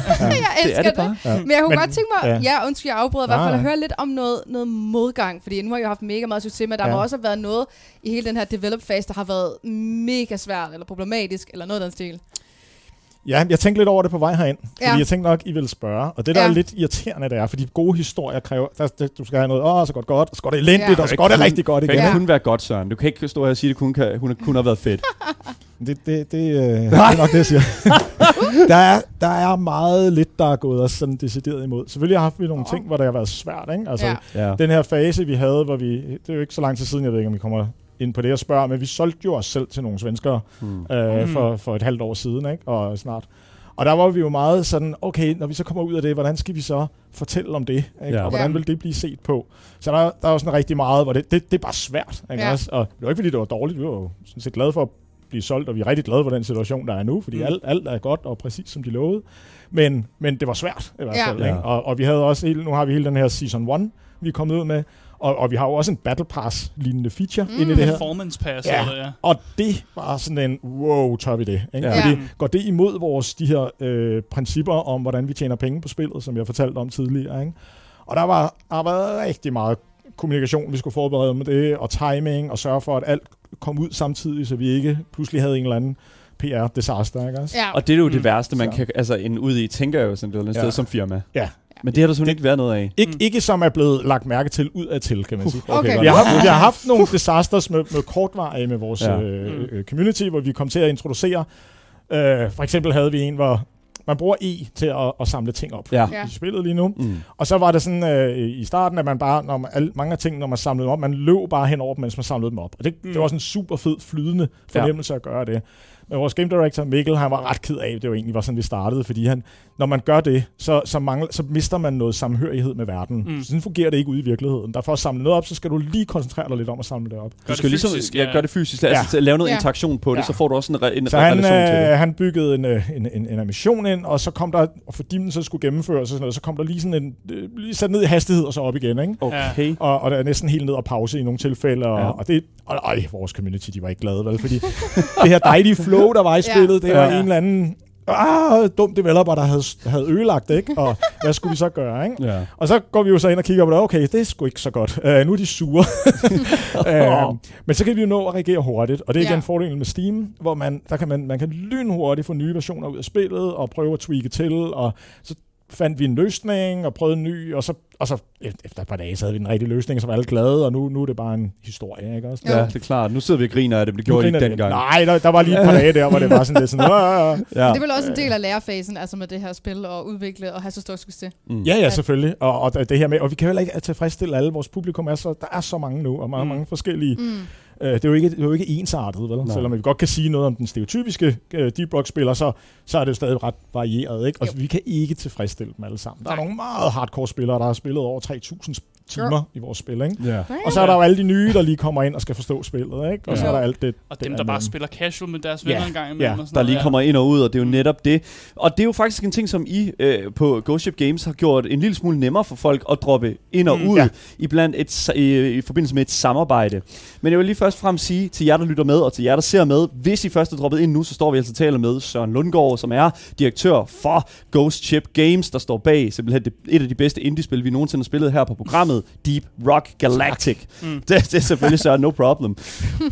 det elsker er det det. bare. Ja. Men jeg kunne Men- godt tænke mig, ja. ja, undskyld, jeg afbryder i hvert fald, at høre lidt om noget, noget modgang, fordi nu har jeg jo haft mega meget succes, men der Ja. må også have været noget i hele den her develop-fase, der har været mega svært, eller problematisk, eller noget af den stil. Ja, jeg tænkte lidt over det på vej herind, fordi Ja. jeg tænkte nok, I ville spørge. Og det, der Ja. er lidt irriterende, det er, fordi gode historier kræver, der, der, du skal have noget, åh, så godt godt, og så går det elendigt, Ja. og så går det rigtig godt Det igen. kan Ja. kun være godt, Søren. Du kan ikke stå her og sige, at det kun, kan, hun kun har været fedt. <laughs> Det, det, det, øh, det er nok det, jeg siger. <laughs> der, er, der er meget lidt, der er gået os sådan decideret imod. Selvfølgelig har haft vi nogle ting, hvor det har været svært. Ikke? Altså, Ja. Den her fase, vi havde, hvor vi, det er jo ikke så lang tid siden, jeg ved ikke, om vi kommer ind på det og spørger, men vi solgte jo os selv til nogle svenskere Hmm. øh, Mm. for, for et halvt år siden, ikke? og snart. Og der var vi jo meget sådan, okay, når vi så kommer ud af det, hvordan skal vi så fortælle om det? Ikke? Ja. Og hvordan vil det blive set på? Så der, der er jo sådan rigtig meget, hvor det, det, det er bare svært. Ikke? Ja. Også? Og det var ikke, fordi det var dårligt. Vi var jo sådan set glade for at blive solgt, og vi er rigtig glade for den situation, der er nu, fordi Mm. mm. alt, alt er godt og præcis som de lovede. Men, men det var svært i hvert Ja. fald. Ja. Ikke? Og, og vi havde også, hele, nu har vi hele den her Season 1, vi er kommet ud med, og, og vi har jo også en Battle Pass-lignende feature Mm. mm. inde i det her. Performance pass, Ja. eller ja. Og det var sådan en, wow, tør vi det? Ikke? Ja. Fordi Ja. går det imod vores de her øh, principper om, hvordan vi tjener penge på spillet, som jeg fortalte om tidligere. Ikke? Og der var, der været rigtig meget kommunikation, vi skulle forberede med det, og timing, og sørge for, at alt kom ud samtidig, så vi ikke pludselig havde en eller anden PR-disaster. Ikke også? Ja. Og det er jo Mm. det værste, man Så. kan altså, en ud i, tænker jeg jo sådan et eller andet Ja. sted som firma. Ja. Men det har der simpelthen ikke været noget af. Ik- Mm. Ikke som er blevet lagt mærke til ud af til, kan man sige. Okay. godt. Vi har, haft, vi har haft nogle disasters med, med kortvarige med vores Ja. øh, øh, community, hvor vi kom til at introducere. Øh, for eksempel havde vi en, hvor man bruger E til at, at samle ting op Ja. I spillet lige nu. Mm. Og så var det sådan øh, i starten, at man bare, når man, alle, mange af tingene, når man samlede dem op, man løb bare henover dem, mens man samlede dem op. Og det, mm. det var sådan en super fed, flydende fornemmelse ja. at gøre det. Men vores game director, Mikkel, han var ret ked af, det var egentlig var sådan, vi startede, fordi han, når man gør det, så, så, mangler, så mister man noget samhørighed med verden. Mm. Sådan fungerer det ikke ude i virkeligheden. Der for at samle noget op, så skal du lige koncentrere dig lidt om at samle det op. Gør Du skal det ligesom fysisk, ja, ja. gøre det fysisk. Altså, lave noget Ja. interaktion på det, Ja. så får du også en, re- en Så han, relation til det. øh, han byggede en, øh, en, en, en animation ind, og så kom der, og fordi den så skulle gennemføres, og sådan noget, så kom der lige sådan en, øh, lige sat ned i hastighed, og så op igen, ikke? Okay. Og, og der er næsten helt ned og pause i nogle tilfælde, og, Ja. ja. og det, og, ej, vores community, de var ikke glade, vel? Fordi <laughs> det her dejlige flow, der var i spillet, det var Ja. en eller anden ah, dum developer, der havde, havde ødelagt det, ikke? Og hvad skulle vi så gøre, ikke? Ja. Og så går vi jo så ind og kigger på det, okay, det er sgu ikke så godt. Uh, nu er de sure. <laughs> uh, men så kan vi jo nå at reagere hurtigt, og det er igen ja. fordelen med Steam, hvor man, der kan man, man kan lynhurtigt få nye versioner ud af spillet, og prøve at tweake til, og så fandt vi en løsning, og prøvede en ny, og så, og så efter et par dage, så havde vi en rigtig løsning, så var alle glade, og nu, nu er det bare en historie, ikke også? ja, det er klart. Nu sidder vi og griner af det, men det gjorde I ikke dengang. Nej, der, der var lige et par dage der, hvor det var sådan lidt sådan. Ja. Det er vel også en del af lærefasen, altså med det her spil, og udvikle og have så stor succes. Mm. Ja, ja, selvfølgelig. Og, og det her med, og vi kan heller ikke tilfredsstille alle. Vores publikum er så, der er så mange nu, og mange, mm. mange forskellige. Mm. Øh, det, er jo ikke, det er jo ikke ensartet, vel? Nej. Selvom vi godt kan sige noget om den stereotypiske øh, Deep Rock-spiller, så, så er det jo stadig ret varieret, ikke? Og Jo. vi kan ikke tilfredsstille dem alle sammen. Der er Nej. nogle meget hardcore spillere, der har spillet over 3.000 timer i vores spil, ikke? Ja. Og så er der jo alle de nye, der lige kommer ind og skal forstå spillet, ikke? Og Ja. så er der alt det. Og dem, er der bare spiller casual med deres venner en gang imellem. Ja. og sådan der noget, lige ja. kommer ind og ud, og det er jo netop det. Og det er jo faktisk en ting, som I øh, på Ghost Ship Games har gjort en lille smule nemmere for folk at droppe ind og Mm. ud Ja. i, blandt et, i, i forbindelse med et samarbejde. Men jeg vil lige først og fremmest sige til jer, der lytter med, og til jer, der ser med, hvis I først er droppet ind nu, så står vi altså og taler med Søren Lundgaard, som er direktør for Ghost Ship Games, der står bag simpelthen det, et af de bedste indie-spil, vi nogensinde har spillet her på programmet, Deep Rock Galactic. Mm. Det, det er selvfølgelig så no problem.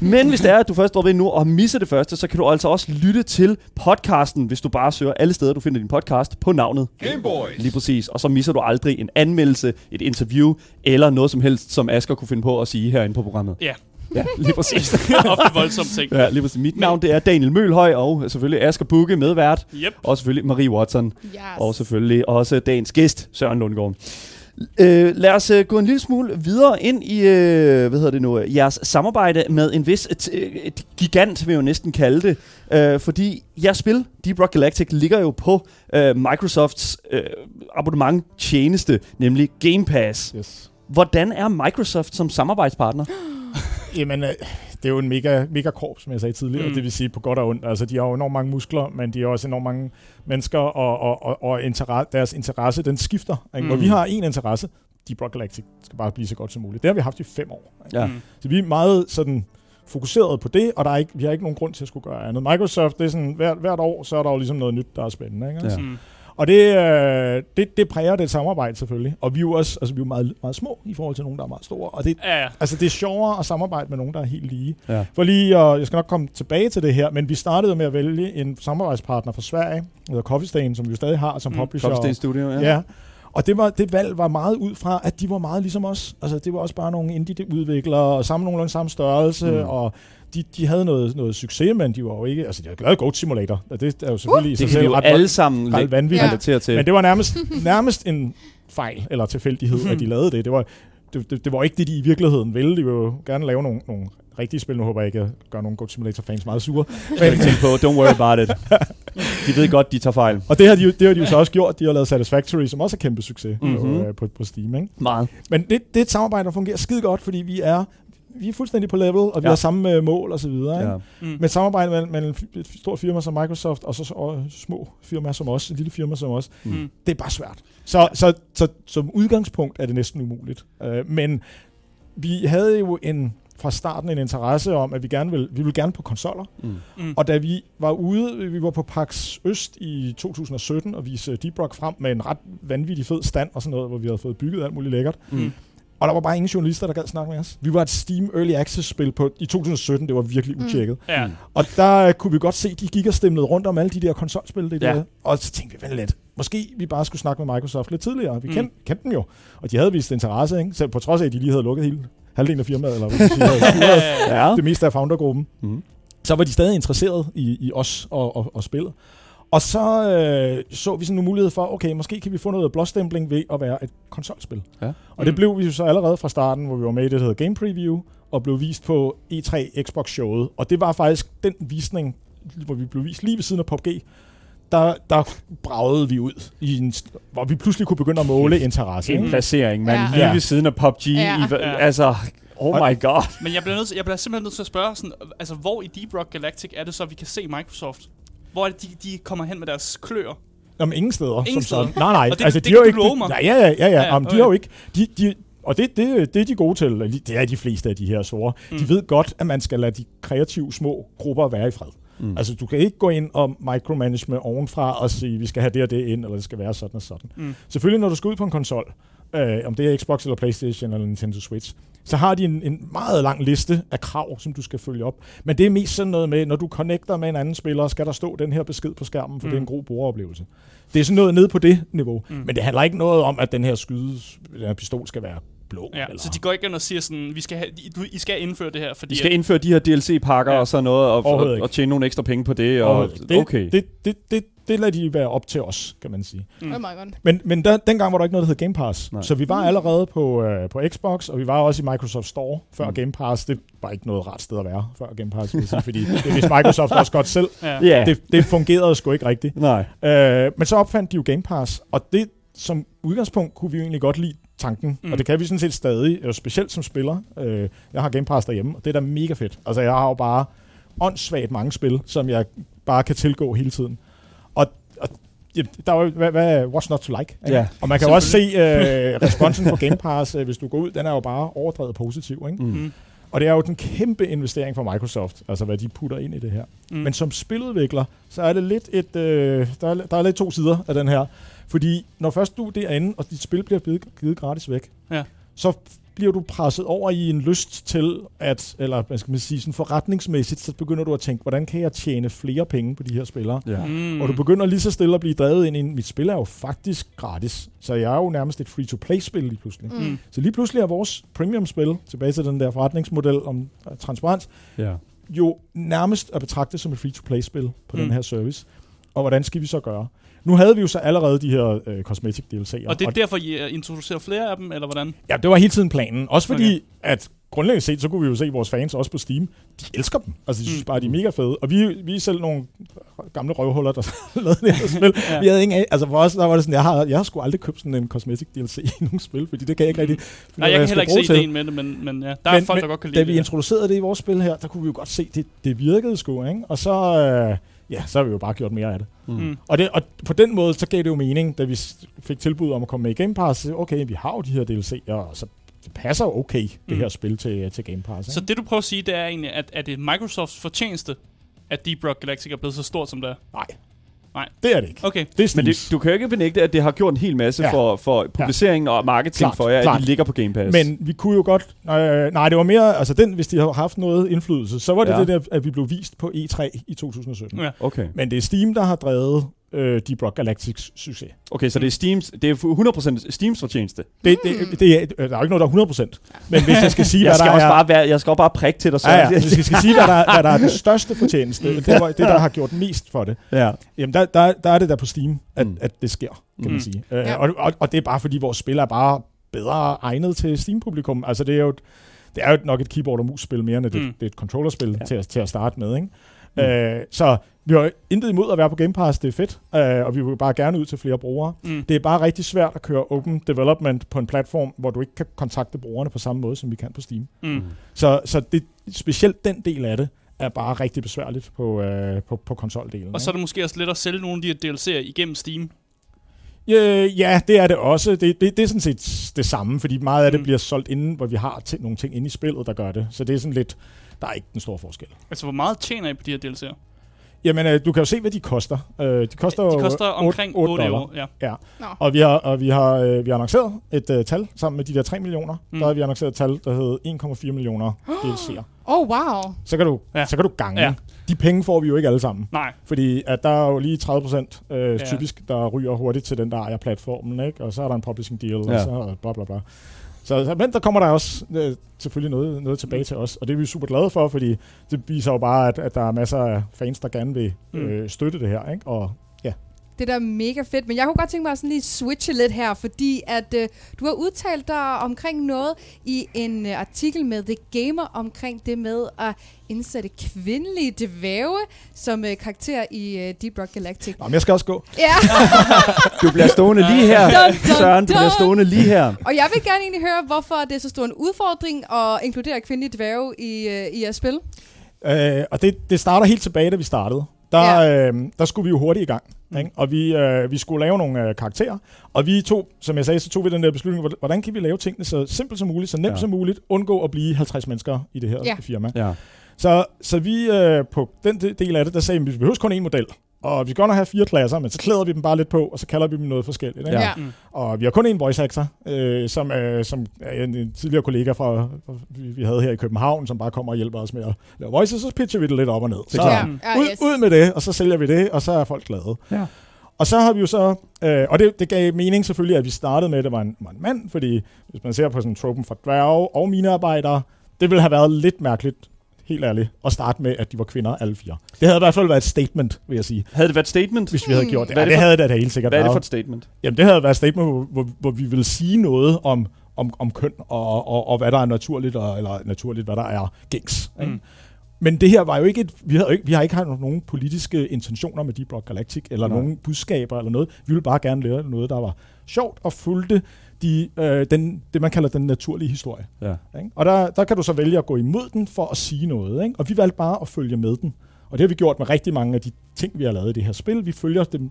Men hvis det er, at du først dropper ind nu og misser det første, så kan du altså også lytte til podcasten, hvis du bare søger alle steder, du finder din podcast på navnet. Gameboys. Lige præcis. Og så misser du aldrig en anmeldelse, et interview eller noget som helst, som Asger kunne finde på at sige herinde på programmet. Ja. Ja, lige præcis. <laughs> Ofte voldsomme ting. ja, lige præcis. Mit navn det er Daniel Mølhøj, og selvfølgelig Asger Bukke, medvært, Yep. og selvfølgelig Marie Watson, Yes. og selvfølgelig også dagens gæst, Søren Lundgaard. Øh, lad os øh, gå en lille smule videre ind i, øh, hvad hedder det nu, øh, jeres samarbejde med en vis et, et gigant, vil jeg jo næsten kalde det. Øh, fordi jeres spil, Deep Rock Galactic, ligger jo på øh, Microsofts øh, abonnement tjeneste, nemlig Game Pass. Yes. Hvordan er Microsoft som samarbejdspartner? <gasps> Jamen, øh, det er jo en mega, mega korp, som jeg sagde tidligere. Mm. Mm. Det vil sige på godt og ondt. Altså, de har jo enormt mange muskler, men de har også enormt mange mennesker, og, og, og, og interesse, deres interesse, den skifter. Ikke? Mm. Mm. Hvor vi har en interesse, Deep Rock Galactic skal bare blive så godt som muligt. Det har vi haft i fem år. Ikke? Ja. Mm. Så vi er meget sådan fokuseret på det, og der er ikke, vi har ikke nogen grund til at skulle gøre andet. Microsoft, det er sådan, hvert, hvert år, så er der jo ligesom noget nyt, der er spændende. Ikke? Ja. Og det, øh, det, det præger det samarbejde selvfølgelig. Og vi er jo også altså, vi er meget, meget små i forhold til nogen, der er meget store. Og det, Ja, ja. altså, det er sjovere at samarbejde med nogen, der er helt lige. Ja. For lige, og jeg skal nok komme tilbage til det her, men vi startede med at vælge en samarbejdspartner fra Sverige, der hedder Coffee Stain, som vi jo stadig har som Mm. publisher. Coffee Stain Studio, ja. Ja. Og det, var, det valg var meget ud fra, at de var meget ligesom os. Altså, det var også bare nogle indie-udviklere, og samme nogenlunde samme størrelse, Mm. og de, de havde noget, noget succes, men de var jo ikke... Altså, de havde lavet Goat Simulator, og det er jo selvfølgelig uh, i Det sig selv jo ret, alle sammen ret vanvittigt. Ja. til. Men det var nærmest, <laughs> nærmest en fejl eller tilfældighed, at de <laughs> lavede det. Det var, det, det, det var ikke det, de i virkeligheden ville. De ville jo gerne lave nogle, nogle rigtige spil. Nu håber jeg ikke, at jeg gør nogle Goat Simulator-fans meget sure. Men tænk på, don't worry about it. De ved godt, de tager fejl. Og det har de, det har de jo så også gjort. De har lavet Satisfactory, som også er kæmpe succes Mhm. mm-hmm. på, på, på Steam. Ikke? Meget. Men det, det er et samarbejde, der fungerer skide godt, fordi vi er, vi er fuldstændig på level, og vi Ja. har samme øh, mål og så videre. Ikke? Ja. Mm. Men samarbejde mellem, mellem et stort firma som Microsoft og så og små firmaer som os, et lille firma som os, Mm. det er bare svært. Så, så, så som udgangspunkt er det næsten umuligt. Øh, men vi havde jo en fra starten en interesse om, at vi gerne vil, vi vil gerne på konsoller. Mm. Mm. Og da vi var ude, vi var på PAX Øst i 2017 og viste Deep Rock frem med en ret vanvittig fed stand og sådan noget, hvor vi havde fået bygget alt muligt lækkert. Mm. Og der var bare ingen journalister, der gad snakke med os. Vi var et Steam Early Access-spil på, i 2017, det var virkelig Mm. utjekket. Ja. Og der øh, kunne vi godt se, de gik og stemlede rundt om alle de der konsolspil. Det Ja. der. Og så tænkte vi, vent lidt. Måske vi bare skulle snakke med Microsoft lidt tidligere. Vi Mm. kendte, kendte dem jo. Og de havde vist interesse, ikke? Selv på trods af, at de lige havde lukket hele halvdelen af firmaet, eller hvad man siger, <laughs> Ja. det meste af foundergruppen. Mm. Så var de stadig interesseret i, i os og, og, og spillet. Og så øh, så vi sådan en mulighed for, okay, måske kan vi få noget blåstempling ved at være et konsolspil. Ja. Og det Mm. blev vi jo så allerede fra starten, hvor vi var med i det, der hedder Game Preview, og blev vist på E3 Xbox-showet. Og det var faktisk den visning, hvor vi blev vist lige ved siden af PUBG, der, der bragede vi ud, i en, st- hvor vi pludselig kunne begynde at måle interesse. En placering, man Ja. lige ved siden af PUBG. Ja. I, altså, oh my god. Men jeg bliver, nødt til, jeg bliver simpelthen nødt til at spørge, sådan, altså, hvor i Deep Rock Galactic er det så, vi kan se Microsoft? Hvor det, de, de kommer hen med deres klør? Jamen, ingen steder. Ingen som sådan. steder? Nej, nej. Og det- altså, det de har jo kan ikke, mig. Nej, ja, ja, ja. ja. Ja, ja Jamen, de okay. har jo ikke... De, de, og det, det, det er de gode til. Det er de fleste af de her store. Mm. De ved godt, at man skal lade de kreative små grupper være i fred. Mm. Altså, du kan ikke gå ind og micromanage ovenfra og sige, vi skal have det og det ind, eller det skal være sådan og sådan. Mm. Selvfølgelig, når du skal ud på en konsol, øh, om det er Xbox eller Playstation eller Nintendo Switch, så har de en, en meget lang liste af krav, som du skal følge op. Men det er mest sådan noget med, når du connecter med en anden spiller, skal der stå den her besked på skærmen, for mm. det er en Mm. god brugeroplevelse. Det er sådan noget nede på det niveau. Mm. Men det handler ikke noget om, at den her skyde, den her pistol skal være blå. Ja, eller... så de går ikke ind og siger sådan, vi skal have, I, du, I skal indføre det her, fordi... Vi skal indføre de her DLC-pakker Ja. og sådan noget, og, og, og tjene nogle ekstra penge på det. Og, Og det, okay. det, det, det, det lader de være op til os, kan man sige. Mm. Oh my god. Men, men der, dengang var der ikke noget, der hed Game Pass. Nej. Så vi var allerede på, øh, på Xbox, og vi var også i Microsoft Store før Mm. mm. Game Pass. Det var ikke noget rart sted at være før Game Pass, vil sige, <laughs> fordi det vidste Microsoft også godt selv. Ja. Det, det fungerede sgu ikke rigtigt. nej. Øh, men så opfandt de jo Game Pass, og det som udgangspunkt kunne vi jo egentlig godt lide tanken, Mm. mm. og det kan vi sådan set stadig, øh, specielt som spiller. Øh, jeg har Game Pass derhjemme, og det er da mega fedt. Altså jeg har jo bare åndssvagt mange spil, som jeg bare kan tilgå hele tiden. Der er jo, hvad, hvad, what's not to like? ikke? Ja, Og man kan også se øh, responsen på Game Pass, øh, hvis du går ud, den er jo bare overdrevet positiv. Ikke? Mm. Mm. Og det er jo den kæmpe investering for Microsoft, altså hvad de putter ind i det her. Mm. Men som spiludvikler, så er det lidt et, øh, der, er, der er lidt to sider af den her. Fordi når først du er derinde, og dit spil bliver givet, givet gratis væk, Ja. så bliver du presset over i en lyst til at, eller hvad skal man sige, sådan forretningsmæssigt, så begynder du at tænke, hvordan kan jeg tjene flere penge på de her spillere? Ja. Mm. Og du begynder lige så stille at blive drevet ind i, mit spil er jo faktisk gratis, så jeg er jo nærmest et free-to-play-spil lige pludselig. Mm. Mm. Så lige pludselig er vores premium-spil, tilbage til den der forretningsmodel om øh, transparens, ja. jo nærmest at betragte som et free-to-play-spil på mm. Mm. den her service. Og hvordan skal vi så gøre? Nu havde vi jo så allerede de her øh, cosmetic DLC'er. Og det er derfor, I øh, introducerer flere af dem, eller hvordan? ja, det var hele tiden planen. Også fordi, Okay. at grundlæggende set, så kunne vi jo se vores fans også på Steam. De elsker dem. Altså, de synes Mm. bare, de er mega fede. Og vi, vi er selv nogle gamle røvhuller, der <laughs> lavede det her <laughs> spil. Ja. Vi havde ingen af, altså for os, der var det sådan, jeg har, jeg har sgu aldrig købt sådan en cosmetic DLC i nogle spil, fordi det kan jeg ikke rigtig... finde Nej, jeg hvad kan heller ikke se ideen med det, men, men ja, der er Men- folk, men der godt kan Da lide vi det. introducerede det i vores spil her, der kunne vi jo godt se, det, det virkede sgu, ikke? Og så, øh, ja, så har vi jo bare gjort mere af det. Mm. Mm. Og, det, og på den måde, så gav det jo mening, da vi fik tilbud om at komme med i Game Pass. så, Okay, vi har jo de her DLC'er, og så det passer jo okay, det Mm. her spil til, til Game Pass. Så Ikke? det, du prøver at sige, det er egentlig, at er det Microsofts fortjeneste, at Deep Rock Galactic er blevet så stort, som det er? Nej. Nej. Det er det ikke. Okay. Det er Men Steams. det, du kan jo ikke benægte, at det har gjort en hel masse ja. Ja. for, for publiceringen og marketing Klart, for jer, at klart. de ligger på Game Pass. Men vi kunne jo godt... Øh, nej, det var mere... Altså, den, hvis de har haft noget indflydelse, så var det Ja. ja. det der, at vi blev vist på E3 i 2017. Ja. Okay. Men det er Steam, der har drevet øh, Deep Rock Galactics succes. okay, så det er, Steams, det er 100% Steams fortjeneste. Det, det, det er, øh, der er jo ikke noget, der er 100%. Men hvis jeg skal sige, Jeg hvad skal, der også er... bare være, jeg skal også bare prikke til dig, så. Ja, ja. Hvis jeg skal sige, hvad der, hvad der er den største fortjeneste, det, var, det, der har gjort mest for det, ja. jamen der, der, der er det der på Steam, at, Mm. at det sker, kan Mm. man sige. Øh, Ja. og, og, og det er bare, fordi vores spil er bare bedre egnet til Steam-publikum. Altså, det er jo, et, det er jo nok et keyboard- og mus-spil mere, end det, Mm. det er et controllerspil ja. til, at, til at starte med, ikke? Mm. Øh, så vi har intet imod at være på Game Pass, det er fedt, øh, og vi vil bare gerne ud til flere brugere. Mm. Det er bare rigtig svært at køre open development på en platform, hvor du ikke kan kontakte brugerne på samme måde, som vi kan på Steam. Mm. Så, så det, specielt den del af det, er bare rigtig besværligt på, øh, på, på konsoldelen. Og så er det måske også let at sælge nogle af de her DLC'er igennem Steam. Øh, ja, det er det også. Det, det, det er sådan set det samme, fordi meget af det Mm. bliver solgt inden, hvor vi har ting, nogle ting inde i spillet, der gør det. Så det er sådan lidt, der er ikke den store forskel. Altså, hvor meget tjener I på de her DLC'er? Jamen, øh, du kan jo se, hvad de koster. Øh, de koster, De koster omkring otte 8 dollar. euro. Ja. Nå. Og vi har, og vi har, øh, vi har annonceret et øh, tal sammen med de der 3 millioner. Mm. Der har vi annonceret et tal, der hedder 1,4 millioner DLC'er. <gasps> Oh, wow. Så kan du, Ja. ja. så kan du gange. Ja. Ja. De penge får vi jo ikke alle sammen. Nej. Fordi at der er jo lige 30 procent øh, Ja. ja. typisk, der ryger hurtigt til den, der ejer platformen. Ikke? Og så er der en publishing deal, ja. Ja. og så bla bla bla. Så, men der kommer der også øh, selvfølgelig noget, noget tilbage til os, og det er vi super glade for, fordi det viser jo bare, at, at der er masser af fans, der gerne vil øh, støtte det her. Ikke? Og Det der er mega fedt, men jeg kunne godt tænke mig at sådan lige switche lidt her, fordi at øh, du har udtalt dig omkring noget i en øh, artikel med The Gamer omkring det med at indsætte kvindelige dværge som øh, karakter i øh, Deep Rock Galactic. Nå, men jeg skal også gå. Ja, <laughs> Du bliver stående lige her. Dun, dun, Søren, du bliver stående lige her. og jeg vil gerne egentlig høre, hvorfor det er så stor en udfordring at inkludere kvindelige dværge i, øh, i jeres spil. Øh, og det, det starter helt tilbage, da vi startede. Der, ja. øh, der skulle vi jo hurtigt i gang. Mm. Ikke? Og vi, øh, vi skulle lave nogle øh, karakterer. Og vi tog, som jeg sagde, så tog vi den der beslutning, hvor- hvordan kan vi lave tingene så simpelt som muligt, så nemt Ja. som muligt, undgå at blive 50 mennesker i det her Ja. firma. Ja. Så, så vi øh, på den de- del af det, der sagde vi, vi behøver kun én model. Og vi skal godt nok have fire klasser, men så klæder vi dem bare lidt på, og så kalder vi dem noget forskelligt. Ikke? Ja. Mm. Og vi har kun en voice actor, øh, som, øh, som er en, en tidligere kollega fra, vi, vi havde her i København, som bare kommer og hjælper os med at lave voice, og så pitcher vi det lidt op og ned. Så. Ja, ud, yes. ud med det, og så sælger vi det, og så er folk glade. Ja. Og så har vi jo så, øh, og det, det gav mening selvfølgelig, at vi startede med, at det var en, var en mand, fordi hvis man ser på sådan tropen for dværge og minearbejdere, det ville have været lidt mærkeligt, helt ærligt, at starte med, at de var kvinder alle fire. Det havde i hvert fald været et statement, vil jeg sige, Havde det været et statement? hvis vi havde gjort det. Hvad Ja, det det for- havde det da helt sikkert Hvad er det for et statement? Jamen, det havde været et statement, hvor, hvor, hvor vi ville sige noget om, om, om køn, og, og, og hvad der er naturligt, og, eller naturligt, hvad der er gængs. Ikke? Mm. Men det her var jo ikke et, vi, havde jo ikke, vi har ikke haft nogen politiske intentioner med Deep Rock Galactic, eller Nej. nogen budskaber eller noget. Vi ville bare gerne lave noget, der var sjovt og fulgte de, øh, den, det, man kalder den naturlige historie. Ja. Ikke? Og der, der kan du så vælge at gå imod den for at sige noget. Ikke? Og vi valgte bare at følge med den. Og det har vi gjort med rigtig mange af de ting, vi har lavet i det her spil. Vi følger dem,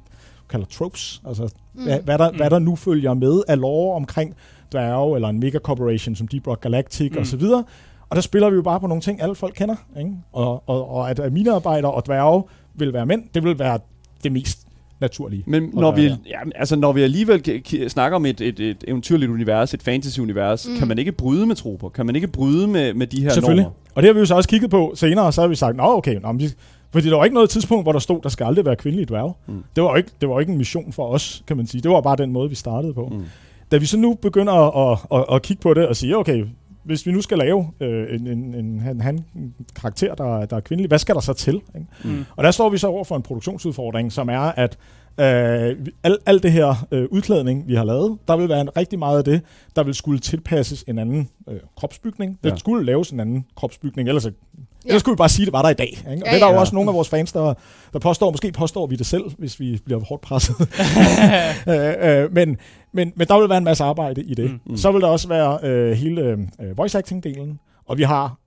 kalder tropes, altså mm. hvad, hvad, der, Mm. hvad der nu følger med af lore omkring dværge, eller en mega corporation som Deep Rock Galactic Mm. mm. osv. Og der spiller vi jo bare på nogle ting, alle folk kender. Ikke? Og, og, og at minearbejdere og dværge vil være mænd, det vil være det mest naturlige. Men når vi, ja, altså, når vi alligevel k- k- snakker om et, et, et eventyrligt univers, et fantasy-univers, Mm. kan man ikke bryde med troper? Kan man ikke bryde med, med de her Selvfølgelig. normer? Og det har vi jo så også kigget på senere, og så har vi sagt, nå okay, nå, men vi, fordi der var ikke noget tidspunkt, hvor der stod, der skal aldrig være kvindelige dværge. Mm. Det, var jo ikke, det var jo ikke en mission for os, kan man sige. Det var bare den måde, vi startede på. Mm. Da vi så nu begynder at, at, at, at kigge på det og sige, okay, hvis vi nu skal lave øh, en, en, en, en, han, en karakter, der, der er kvindelig, hvad skal der så til? Ikke? Mm. Og der står vi så over for en produktionsudfordring, som er, at øh, vi- al, alt det her øh, udklædning, vi har lavet, der vil være en rigtig meget af det, der vil skulle tilpasses en anden øh, kropsbygning. Der Ja. skulle laves en anden kropsbygning, ellers, ja. Ja. ellers skulle vi bare sige, at det var der i dag. Ikke? Og Ja, det er der ja. jo også nogle af vores fans, der, der påstår, måske påstår vi det selv, hvis vi bliver hårdt presset. <laughs> øh, øh, men, men, men der vil være en masse arbejde i det. Mm. Mm. Så vil der også være øh, hele øh, voice acting-delen, og vi har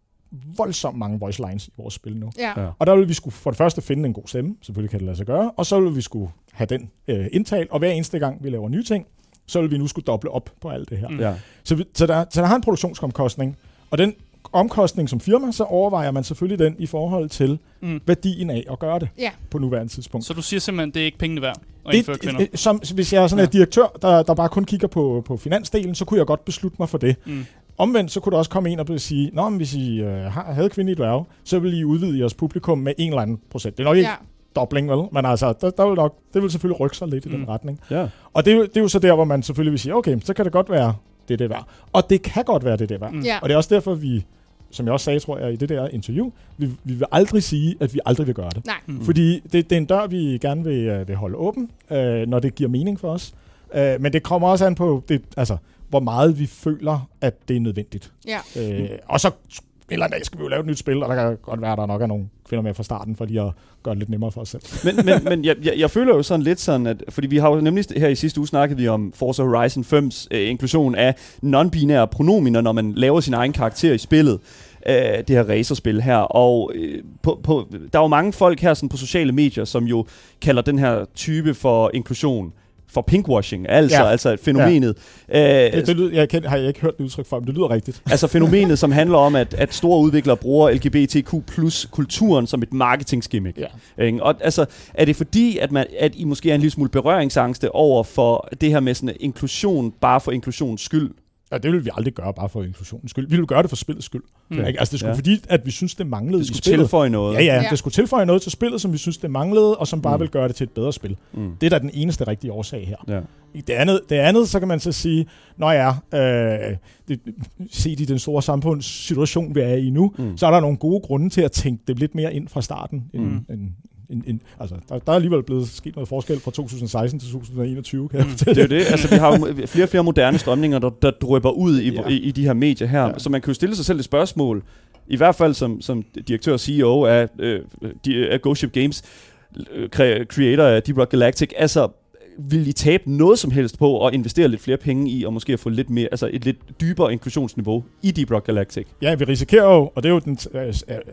voldsomt mange voice lines i vores spil nu. Ja. Ja. Og der vil vi skulle for det første finde en god stemme, selvfølgelig kan det lade sig gøre, og så vil vi skulle have den øh, indtalt, og hver eneste gang vi laver nye ting, så vil vi nu skulle doble op på alt det her. Mm. Ja. Så, vi, så, der, så der har en produktionsomkostning, og den omkostning som firma, så overvejer man selvfølgelig den i forhold til Mm. værdien af at gøre det Ja. på nuværende tidspunkt. Så du siger simpelthen, det er ikke pengene værd at indføre kvinder? det, som, hvis jeg er sådan en Ja. direktør, der, der bare kun kigger på, på finansdelen, så kunne jeg godt beslutte mig for det. Mm. Omvendt så kunne der også komme en og sige, Nå, men hvis I øh, har- havde kvindelige dværge, så vil I udvide jeres publikum med en eller anden procent. Det er nok ikke Ja. Dobling, vel? Men altså, der, der vil nok, det vil selvfølgelig rykke sig lidt i Mm. den retning. ja. Og det, er jo- det er jo så der, hvor man selvfølgelig vil sige, okay, så kan det godt være det, det er værd. Og det kan godt være det, det er værd. Mm. Ja. Og det er også derfor, vi, som jeg også sagde, tror jeg, i det der interview, vi, vi vil aldrig sige, at vi aldrig vil gøre det. Nej. Mm. Fordi det, det er en dør, vi gerne vil, øh, vil holde åben, øh, når det giver mening for os. Øh, men det kommer også an på, det, altså, hvor meget vi føler, at det er nødvendigt. Ja. Øh, og så eller anden dag skal vi jo lave et nyt spil, og der kan godt være, at der nok er nogle kvinder med fra starten, for lige at gøre det lidt nemmere for os selv. men, men, men jeg, jeg, jeg føler jo sådan lidt sådan, at, fordi vi har jo nemlig her i sidste uge snakket vi om Forza Horizon 5's øh, inklusion af non-binære pronominer, når man laver sin egen karakter i spillet øh, det her racerspil her. Og øh, på, på, der er jo mange folk her sådan på sociale medier, som jo kalder den her type for inklusion for pinkwashing, altså, ja. altså fænomenet. Ja. Øh, det, det lyder, jeg kan, har jeg ikke hørt det udtryk for, men det lyder rigtigt. <laughs> Altså fænomenet, som handler om, at, at store udviklere bruger LGBTQ plus kulturen som et marketing-gimmick. Ja. Ikke? Og altså, er det fordi, at, man, at I måske er en lille smule berøringsangste over for det her med sådan inklusion, bare for inklusions skyld? Ja, det vil vi aldrig gøre bare for inklusionens skyld. Vi vil gøre det for spillets skyld. Mm. Ikke? Altså, det skulle ja. fordi, at vi synes, det manglede det skulle i spillet. tilføje noget. Ja, ja, ja, det skulle tilføje noget til spillet, som vi synes, det manglede, og som bare mm. vil gøre det til et bedre spil. Mm. Det er da den eneste rigtige årsag her. Ja. I det andet, det andet, så kan man så sige, når ja, øh, det, set i den store samfundssituation, vi er i nu, mm. så er der nogle gode grunde til at tænke det lidt mere ind fra starten, end, mm. end, en, en, altså, der, der er alligevel blevet sket noget forskel fra 2016 til 2021, kan mm. jeg Det er det. Altså, vi har jo <laughs> flere og flere moderne strømninger, der, der drøber ud i, ja. i, i de her medier her. Ja. Så man kan jo stille sig selv et spørgsmål, i hvert fald som, som direktør og CEO af, øh, af Ghost Ship Games, øh, creator af Deep Rock Galactic, altså vil I tabe noget som helst på at investere lidt flere penge i, og måske at få lidt mere, altså et lidt dybere inklusionsniveau i Deep Rock Galactic? Ja, vi risikerer jo, og det er jo den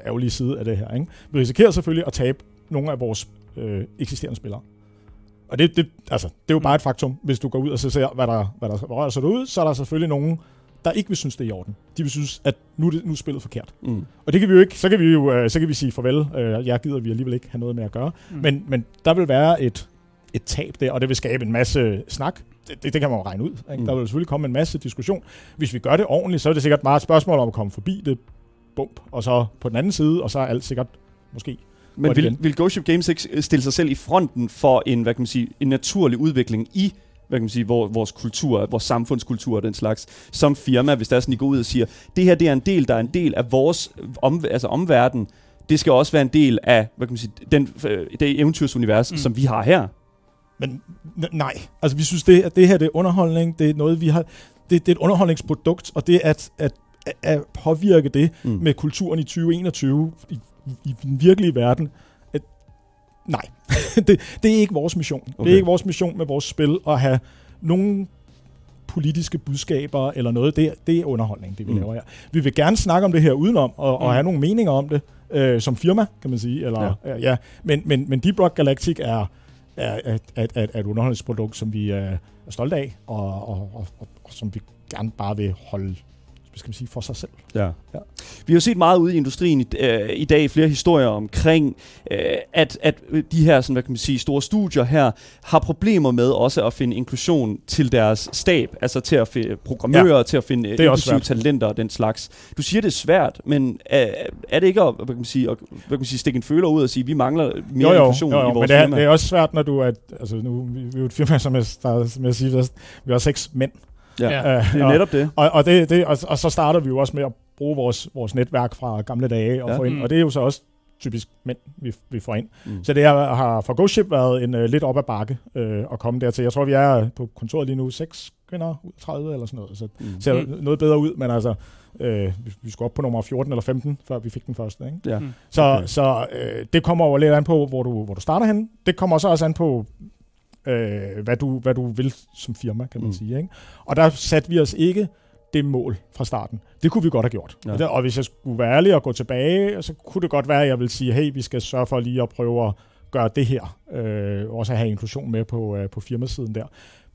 ærgerlige side af det her, ikke? vi risikerer selvfølgelig at tabe nogle af vores øh, eksisterende spillere. Og det, det, altså, det er jo bare et faktum. Hvis du går ud og så ser, hvad der, hvad der rører sig ud, så er der selvfølgelig nogen, der ikke vil synes, det er i orden. De vil synes, at nu er, det, nu er spillet forkert. Mm. Og det kan vi jo ikke. Så kan vi jo øh, så kan vi sige farvel. Øh, jeg gider vi alligevel ikke have noget med at gøre. Mm. Men, men der vil være et, et tab der, og det vil skabe en masse snak. Det, det, det kan man jo regne ud. Ikke? Mm. Der vil selvfølgelig komme en masse diskussion. Hvis vi gør det ordentligt, så er det sikkert bare et spørgsmål om at komme forbi det bump, og så på den anden side, og så er alt sikkert måske men vil, vil Ghost Ship Games ikke stille sig selv i fronten for en, hvad kan man sige, en naturlig udvikling i hvad kan man sige, vores kultur, vores samfundskultur og den slags, som firma, hvis der er sådan, I går ud og siger, det her det er en del, der er en del af vores om, altså omverden, det skal også være en del af, hvad kan man sige, den, øh, det eventyrsunivers, mm. som vi har her. Men nej, altså vi synes, det, at det her det er underholdning, det er noget, vi har, det, det er et underholdningsprodukt, og det at, at, at påvirke det mm. med kulturen i 2021, i i den virkelige verden, at nej, <laughs> det, det er ikke vores mission. Okay. Det er ikke vores mission med vores spil at have nogen politiske budskaber eller noget. Det, det er underholdning, det vi mm. laver her. Vi vil gerne snakke om det her udenom, og, mm. og have nogle meninger om det, øh, som firma, kan man sige. Eller, ja. ja. Men, men, men Deep Rock Galactic er, er, er, er, er, er et underholdningsprodukt, som vi er stolte af, og, og, og, og, og som vi gerne bare vil holde skal man sige, for sig selv. Ja. ja. Vi har set meget ude i industrien i, øh, i dag, flere historier omkring, øh, at, at de her sådan, hvad kan man sige, store studier her har problemer med også at finde inklusion til deres stab, altså til at finde programmører, ja. til at finde inklusive talenter og den slags. Du siger, det er svært, men er, er det ikke at, hvad kan man sige, at hvad kan man sige, stikke en føler ud og sige, at vi mangler mere jo, jo, inklusion jo, jo, i vores men det er, firma? det er også svært, når du er, altså nu, vi, vi er jo et firma, som jeg startede med at sige, vi har seks mænd, Ja, ja. Øh, det er netop det. Og, og, det, det og, og så starter vi jo også med at bruge vores, vores netværk fra gamle dage og ja. få ind, mm. og det er jo så også typisk mænd, vi, vi får ind. Mm. Så det har for Ghost Ship været en uh, lidt op ad bakke uh, at komme dertil. Jeg tror, vi er på kontoret lige nu seks kvinder ud 30 eller sådan noget, så mm. ser mm. noget bedre ud, men altså, øh, vi skulle op på nummer 14 eller 15, før vi fik den første. Ikke? Ja. Mm. Så, okay. så øh, det kommer over lidt an på, hvor du, hvor du starter hen. Det kommer så også an på, øh, hvad, du, hvad du vil som firma, kan man mm. sige. Ikke? Og der satte vi os ikke det mål fra starten. Det kunne vi godt have gjort. Ja. Og, der, og hvis jeg skulle være ærlig og gå tilbage, så kunne det godt være, at jeg vil sige, hey, vi skal sørge for lige at prøve at gøre det her. Øh, også at have inklusion med på, øh, på firmasiden der.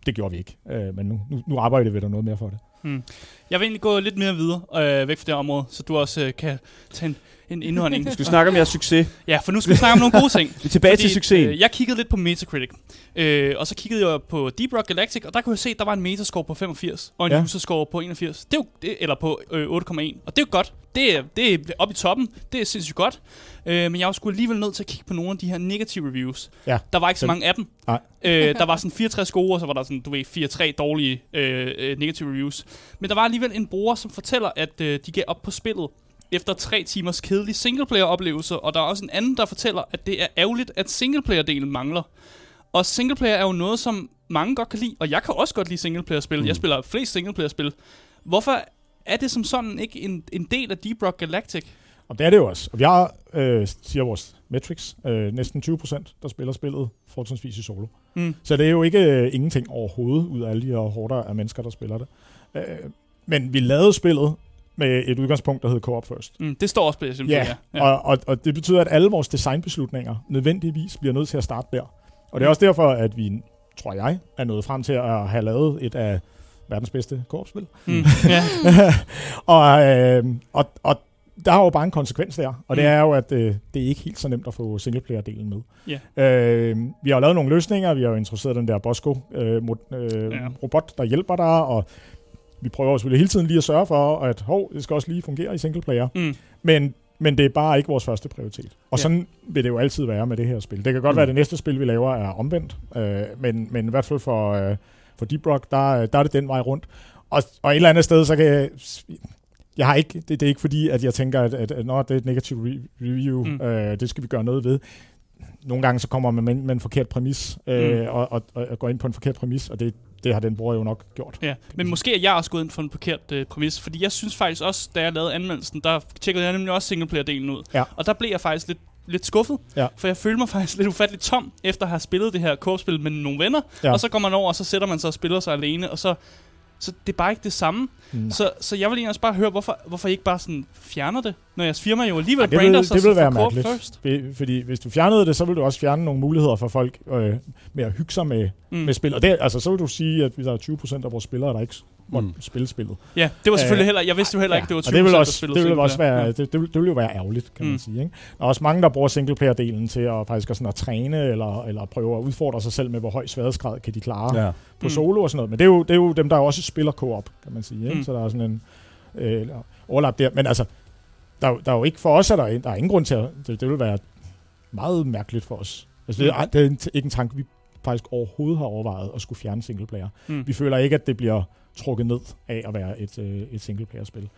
Det gjorde vi ikke, øh, men nu, nu, nu arbejder vi der noget mere for det. Hmm. Jeg vil egentlig gå lidt mere videre øh, væk fra det område, så du også øh, kan tage en en indhånding. <laughs> Vi skal snakke om jeres succes. Ja, for nu skal vi snakke om nogle gode ting. <laughs> vi er tilbage Fordi, til succesen. Øh, jeg kiggede lidt på Metacritic, øh, og så kiggede jeg på Deep Rock Galactic, og der kunne jeg se, at der var en metascore på 85, og en ja. user-score på 81. Det er jo, det, eller på øh, 8,1. Og det er jo godt. Det er, det er oppe i toppen. Det er sindssygt godt. Øh, men jeg var sgu alligevel nødt til at kigge på nogle af de her negative reviews. Ja. Der var ikke så mange af dem. Nej. øh, der var sådan 64 gode, og så var der sådan, du ved, 4-3 dårlige øh, øh, negative reviews. Men der var alligevel en bruger, som fortæller, at øh, de gav op på spillet efter tre timers kedelig singleplayer-oplevelse, og der er også en anden, der fortæller, at det er ærgerligt, at singleplayer-delen mangler. Og singleplayer er jo noget, som mange godt kan lide, og jeg kan også godt lide singleplayer-spil. Mm. Jeg spiller flest singleplayer-spil. Hvorfor er det som sådan ikke en, en del af Deep Rock Galactic? Og det er det jo også. Og vi har, øh, siger vores metrics, øh, næsten 20 procent, der spiller spillet fortrinsvis i solo. Mm. Så det er jo ikke øh, ingenting overhovedet ud af alle de her hårder af mennesker, der spiller det. Øh, men vi lavede spillet med et udgangspunkt, der hed Co-op First. Mm, det står også på det, Ja, ja. Og, og, og det betyder, at alle vores designbeslutninger nødvendigvis bliver nødt til at starte der. Og det er også derfor, at vi, tror jeg, er nået frem til at have lavet et af verdens bedste co-op-spil. Mm. <laughs> og, øh, og, og der er jo bare en konsekvens der, og det Mm. er jo, at øh, det er ikke helt så nemt at få singleplayer-delen med. Ja. Øh, vi har lavet nogle løsninger, vi har jo introduceret den der Bosco øh, øh, Ja. ja. robot, der hjælper dig, og vi prøver selvfølgelig hele tiden lige at sørge for, at hov, det skal også lige fungere i singleplayer. Mm. Men, men det er bare ikke vores første prioritet. Og Ja. sådan vil det jo altid være med det her spil. Det kan godt Mm. være, at det næste spil, vi laver, er omvendt, øh, men, men i hvert fald for, øh, for Deep Rock, der, der er det den vej rundt. Og, og et eller andet sted, så kan jeg... Jeg har ikke, det, det er ikke fordi, at jeg tænker, at, at, at når det er et negativt re- review, Mm. øh, det skal vi gøre noget ved. Nogle gange så kommer man med, med en forkert præmis, øh, Mm. og, og, og går ind på en forkert præmis, og det, det har den bruger jo nok gjort. Ja, men måske er jeg også gået ind for en forkert øh, præmis, fordi jeg synes faktisk også, da jeg lavede anmeldelsen, der tjekkede jeg nemlig også singleplayer-delen ud. Ja. Og der blev jeg faktisk lidt, lidt skuffet, Ja. for jeg følte mig <laughs> faktisk lidt ufatteligt tom, efter at have spillet det her co-spil med nogle venner, Ja. og så går man over, og så sætter man sig og spiller sig alene, og så, så det er bare ikke det samme. Mm. Så, så jeg vil egentlig også bare høre, hvorfor, hvorfor I ikke bare sådan fjerner det, når jeres firma jo alligevel Ej, det vil- brander det sig vil så være mærkeligt. first. Fordi hvis du fjernede det, så ville du også fjerne nogle muligheder for folk øh, med at hygge sig med, Mm. med spil. Og det, altså, så vil du sige, at der er 20 procent af vores spillere, der ikke måtte Mm. mm. spille spillet. Ja, det var selvfølgelig Øh, heller, jeg vidste jo heller ikke, det var 20 og det vil der også, det vil også være, Ja. det, det, vil, det vil jo være ærgerligt, kan mm. Mm. man sige. Ikke? Der er også mange, der bruger singleplayer-delen til at faktisk at, sådan at træne, eller, eller prøve at udfordre sig selv med, hvor høj sværhedsgrad kan de klare ja. Ja. på Mm. solo og sådan noget. Men det er jo, det er jo dem, der også spiller co-op, kan man sige. Ikke? Mm. Mm. Så der er sådan en øh, overlap der. Men altså, der, er jo- der er jo ikke for os, at der, er, der er ingen grund til at... Det, det vil være meget mærkeligt for os. Altså, det, er, det er ikke en tanke, vi faktisk overhovedet har overvejet at skulle fjerne singleplayer. Mm. Vi føler ikke, at det bliver trukket ned af at være et, øh, et singleplayer-spil.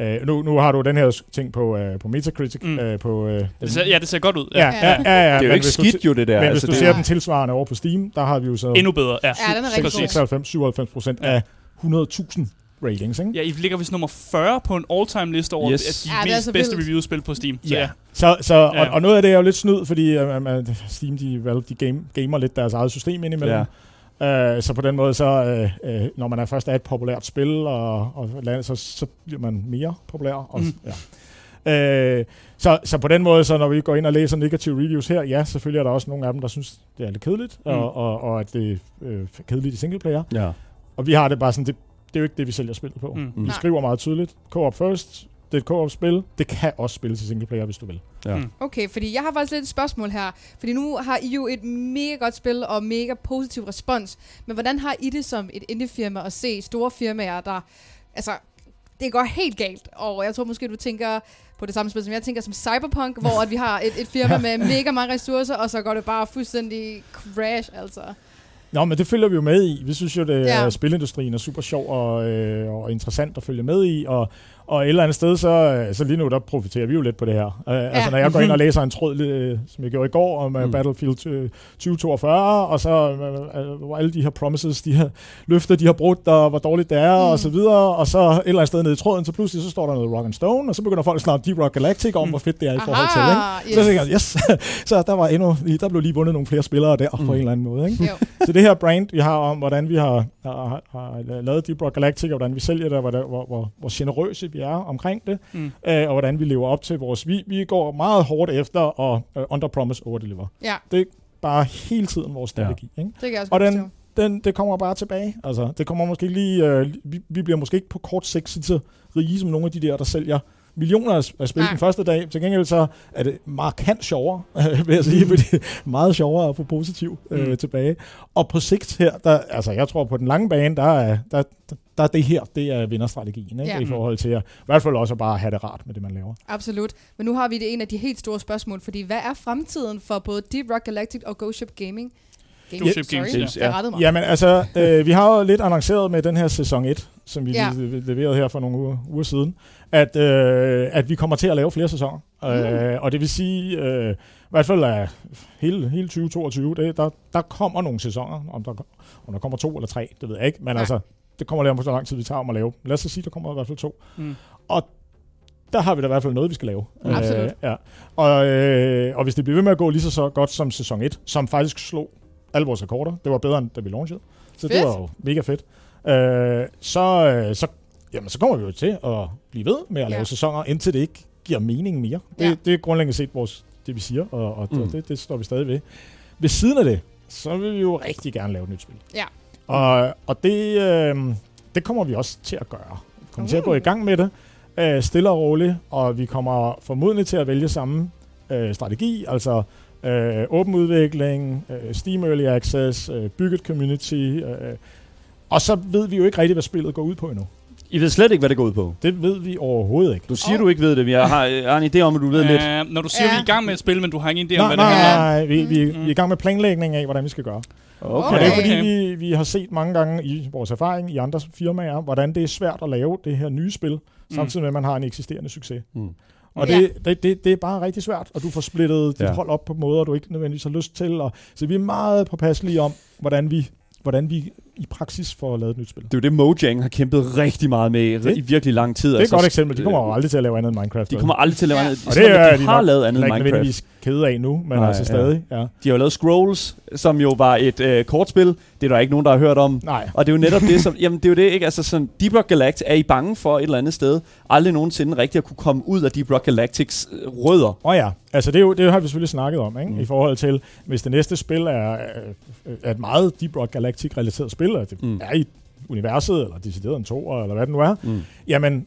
Uh, nu, nu har du den her ting på, uh, på Metacritic. Mm. Uh, på, uh, Det ser, ja, det ser godt ud. ja, ja, ja, ja, Det er jo ikke hvis du skidt jo, det der. Men hvis altså, du det, ser den tilsvarende over på Steam, der har vi jo så Endnu bedre, ja. Ja, den er rigtig god. 96, 97 procent Ja. af 100.000 ratings, ikke? Ja, I ligger vist nummer 40 på en all-time liste over Yes. de Ja, er mest bedste vildt. review-spil på Steam. Så ja. Så, så, Ja. og, og noget af det er jo lidt snyd, fordi uh, uh, Steam, de, Valve, de game, gamer lidt deres eget system indimellem. Ja. Uh, så på den måde, så uh, uh, når man er først er et populært spil, og, og så, så bliver man mere populær. Og, Mm. ja. Uh, så, så på den måde, så når vi går ind og læser negative reviews her, ja, selvfølgelig er der også nogle af dem, der synes, det er lidt kedeligt, Mm. mm. og, og, og at det er øh, kedeligt i singleplayer. ja. Og vi har det bare sådan, det, det er jo ikke det, vi sælger spillet på. Mm. Mm. Vi skriver meget tydeligt, co-op first, det er et co-op-spil, det kan også spilles i singleplayer, hvis du vil. Ja. Mm. Okay, fordi jeg har faktisk lidt et spørgsmål her. Fordi nu har I jo et mega godt spil og mega positiv respons. Men hvordan har I det som et indie-firma at se store firmaer, der... Altså, det går helt galt. Og jeg tror måske, du tænker på det samme spil, som jeg tænker som Cyberpunk, hvor at vi har et, et firma <laughs> med mega mange ressourcer, og så går det bare fuldstændig crash, altså. Nå, men det følger vi jo med i. Vi synes jo, at Ja. spilindustrien er super sjov og, øh, og interessant at følge med i, og, og et eller andet sted, så, øh, så lige nu, der profiterer vi jo lidt på det her. Uh, ja. Altså, når jeg går ind og <laughs> læser en tråd, øh, som jeg gjorde i går, om Mm. Battlefield øh, 2042, og så hvor alle de her promises, de her løfter, de har brugt, og hvor dårligt det er, Mm. og så videre, og så et eller andet sted nede i tråden, så pludselig så står der noget Rock and Stone, og så begynder folk at snakke Deep Rock Galactic om, Mm. hvor fedt det er i forhold til, ikke? yes. Så tænker jeg, yes, <laughs> så der var endnu, der blev lige vundet nogle flere spillere der mm. På en eller anden måde, ikke? Jo. Så det her brand, vi har om, hvordan vi har, har, har lavet Deep Rock Galactic, og hvordan vi sælger det, og hvordan, hvor, hvor, hvor generøse vi er omkring det, Mm. øh, og hvordan vi lever op til vores... Vi, vi går meget hårdt efter at uh, under-promise, over-deliver. Ja, Det er bare hele tiden vores strategi. Ja. Ikke? det kan jeg også Og den, den, det kommer bare tilbage. Altså, det kommer måske ikke lige... Øh, vi, vi bliver måske ikke på kort sigt så rige som nogle af de der, der sælger millioner af, af spil Nej. den første dag. Til gengæld så er det markant sjovere, <laughs> vil jeg sige, fordi meget sjovere at få positiv øh, Mm. tilbage. Og på sigt her, der, altså jeg tror på den lange bane, der er, der, der er det her, det er vinderstrategien, ikke? Ja. i forhold til at, i hvert fald også bare have det rart med det, man laver. Absolut. Men nu har vi det en af de helt store spørgsmål, fordi hvad er fremtiden for både Deep Rock Galactic og Ghost Ship Gaming? Gaming, Ghost Ship Games, ja. Jeg mig. Jamen altså, øh, vi har jo lidt annonceret med den her sæson 1, som vi Ja. ja. leverede her for nogle uger, uger siden, at, øh, at vi kommer til at lave flere sæsoner. Mm. Øh, og det vil sige, øh, i hvert fald af hele, hele 2022, det, der, der kommer nogle sæsoner. Om der, om der kommer to eller tre, det ved jeg ikke. Men Ja. altså, det kommer lidt om, hvor lang tid vi tager om at lave. Lad os så sige, der kommer i hvert fald to. Mm. Og der har vi da i hvert fald noget, vi skal lave. Absolut. Øh, ja. og, øh, og hvis det bliver ved med at gå lige så, så godt som sæson 1, som faktisk slog alle vores rekorder, det var bedre end da vi launchede, så det Fedt. var jo mega fedt, øh, så, øh, så, jamen, så kommer vi jo til at blive ved med at lave Ja. sæsoner, indtil det ikke giver mening mere. Det, Ja. det er grundlæggende set vores, det, vi siger, og, og Mm. mm. det, det står vi stadig ved. Ved siden af det, så vil vi jo rigtig gerne lave et nyt spil. Ja. Og, og det, øh, det kommer vi også til at gøre. Vi kommer uh. til at gå i gang med det, øh, stille og roligt, og vi kommer formodentlig til at vælge samme øh, strategi, altså øh, åben udvikling, øh, Steam Early Access, øh, bygget community, øh, øh. og så ved vi jo ikke rigtigt, hvad spillet går ud på endnu. I ved slet ikke, hvad det går ud på. Det ved vi overhovedet ikke. Du siger, du ikke ved det, men jeg har, jeg har en idé om, at du ved lidt. Øh, når du siger, Ja. vi er i gang med et spil, men du har ingen idé om, Nej, hvad nej, det handler om. nej, vi, vi, Mm. vi er i gang med planlægning af, hvordan vi skal gøre. Okay. Og det er fordi, vi, vi har set mange gange i vores erfaring i andre firmaer, hvordan det er svært at lave det her nye spil, samtidig med, at man har en eksisterende succes. Mm. Og Ja. det, det, det, det er bare rigtig svært, og du får splittet dit Ja. hold op på måder, du ikke nødvendigvis har lyst til. Og, så vi er meget påpasselige om, hvordan vi, hvordan vi i praksis får lavet et nyt spil. Det er jo det, Mojang har kæmpet rigtig meget med i, Det- i virkelig lang tid. Det er et godt eksempel. De kommer jo aldrig til at lave andet end Minecraft. Altså, De vel? kommer aldrig til at lave andet. og det er de de har lavet andet end Minecraft. Kede af nu, men Nej, altså ja. stadig. Ja. De har jo lavet Scrolls, som jo var et øh, kortspil. Det er der ikke nogen, der har hørt om. Nej. Og det er jo netop det, som... Jamen, det er jo det, ikke? Altså, sådan, Deep Rock Galactic er I bange for et eller andet sted aldrig nogensinde rigtigt at kunne komme ud af Deep Rock Galactics øh, rødder. Åh oh ja, altså det, er jo, det har vi selvfølgelig snakket om, ikke? Mm. I forhold til, hvis det næste spil er, øh, er et meget Deep Rock Galactic-relateret spil, og det Mm. er i universet, eller decideret en toer, eller hvad det nu er, Mm. jamen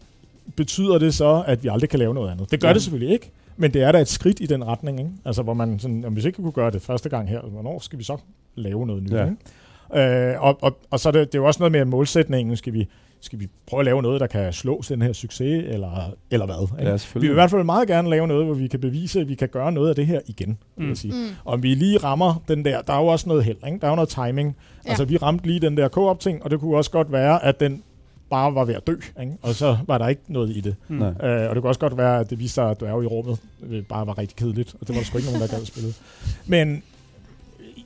betyder det så, at vi aldrig kan lave noget andet? Det gør Ja. ja. det selvfølgelig ikke, men det er da et skridt i den retning, ikke? Altså hvor man sådan, jamen, hvis ikke vi kunne gøre det første gang her, hvornår skal vi så lave noget nyt? Ja. Ikke? Øh, og, og, og så er det, det er jo også noget med målsætningen, skal vi, skal vi prøve at lave noget, der kan slå den her succes, eller, eller hvad? Ikke? Ja, Vi vil i hvert fald meget gerne lave noget, hvor vi kan bevise, at vi kan gøre noget af det her igen, vil Mm. jeg sige. Mm. Om vi lige rammer den der, der er jo også noget held, ikke? der er jo noget timing. Ja. Ja. Altså vi ramte lige den der co-op ting, og det kunne også godt være, at den bare var ved at dø, ikke? og så var der ikke noget i det. Mm. Øh, og det kunne også godt være, at det viste sig, at dværge i rummet øh, bare var rigtig kedeligt, og det var der sgu ikke nogen, der gad spille. Men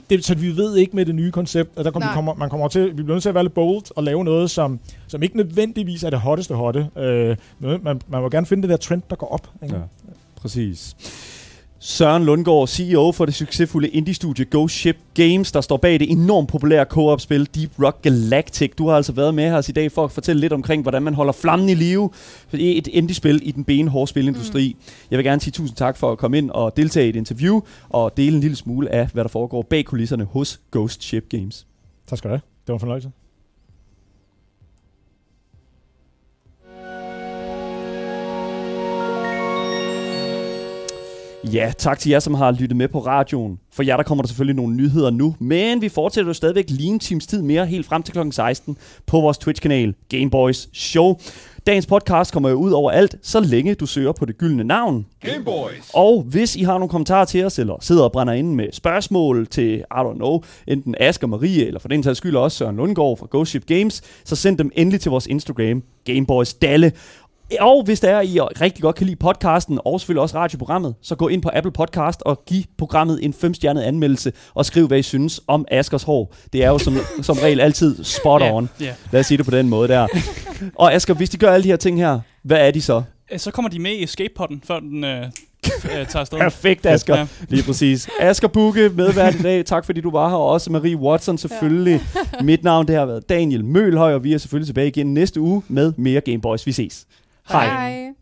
det, så vi ved ikke med det nye koncept, at der kommer, vi kommer, man kommer til, vi bliver nødt til at være lidt bold og lave noget, som, som ikke nødvendigvis er det hotteste hotte. Øh, man, man må gerne finde det der trend, der går op. Ikke? Ja. Præcis. Søren Lundgaard, CEO for det succesfulde indie-studie Ghost Ship Games, der står bag det enormt populære co-op-spil Deep Rock Galactic. Du har altså været med her os i dag for at fortælle lidt omkring, hvordan man holder flammen i live. i Et indie-spil i den benhårde spilindustri. Mm. Jeg vil gerne sige tusind tak for at komme ind og deltage i et interview, og dele en lille smule af, hvad der foregår bag kulisserne hos Ghost Ship Games. Tak skal du have. Det var en fornøjelse. Ja, tak til jer, som har lyttet med på radioen. For jer, der kommer der selvfølgelig nogle nyheder nu, men vi fortsætter jo stadigvæk lige en times tid mere, helt frem til kl. 16 på vores Twitch-kanal Gameboys Show. Dagens podcast kommer jo ud over alt, så længe du søger på det gyldne navn. Gameboys. Og hvis I har nogle kommentarer til os, eller sidder og brænder inde med spørgsmål til, I don't know, enten Asger Marie, eller for den sags skyld også Søren Lundgaard fra Ghost Ship Games, så send dem endelig til vores Instagram, Gameboys Dalle. Og hvis der er, I rigtig godt kan lide podcasten, og selvfølgelig også radioprogrammet, så gå ind på Apple Podcast og giv programmet en femstjernet anmeldelse, og skriv, hvad I synes om Askers hår. Det er jo som, <laughs> som regel altid spot on. Ja, ja. Lad os sige det på den måde der. <laughs> Og Asger, hvis de gør alle de her ting her, hvad er de så? Øh, Så kommer de med i escape-podden, før den øh, øh, tager afsted. <laughs> Perfekt, Asger. Ja. Lige præcis. Asger Bukke, medvært i dag. Tak fordi du var her. Og også Marie Watson selvfølgelig. Mit navn det har været Daniel Mølhøj, og vi er selvfølgelig tilbage igen næste uge med mere Gameboys. Vi ses. Hi.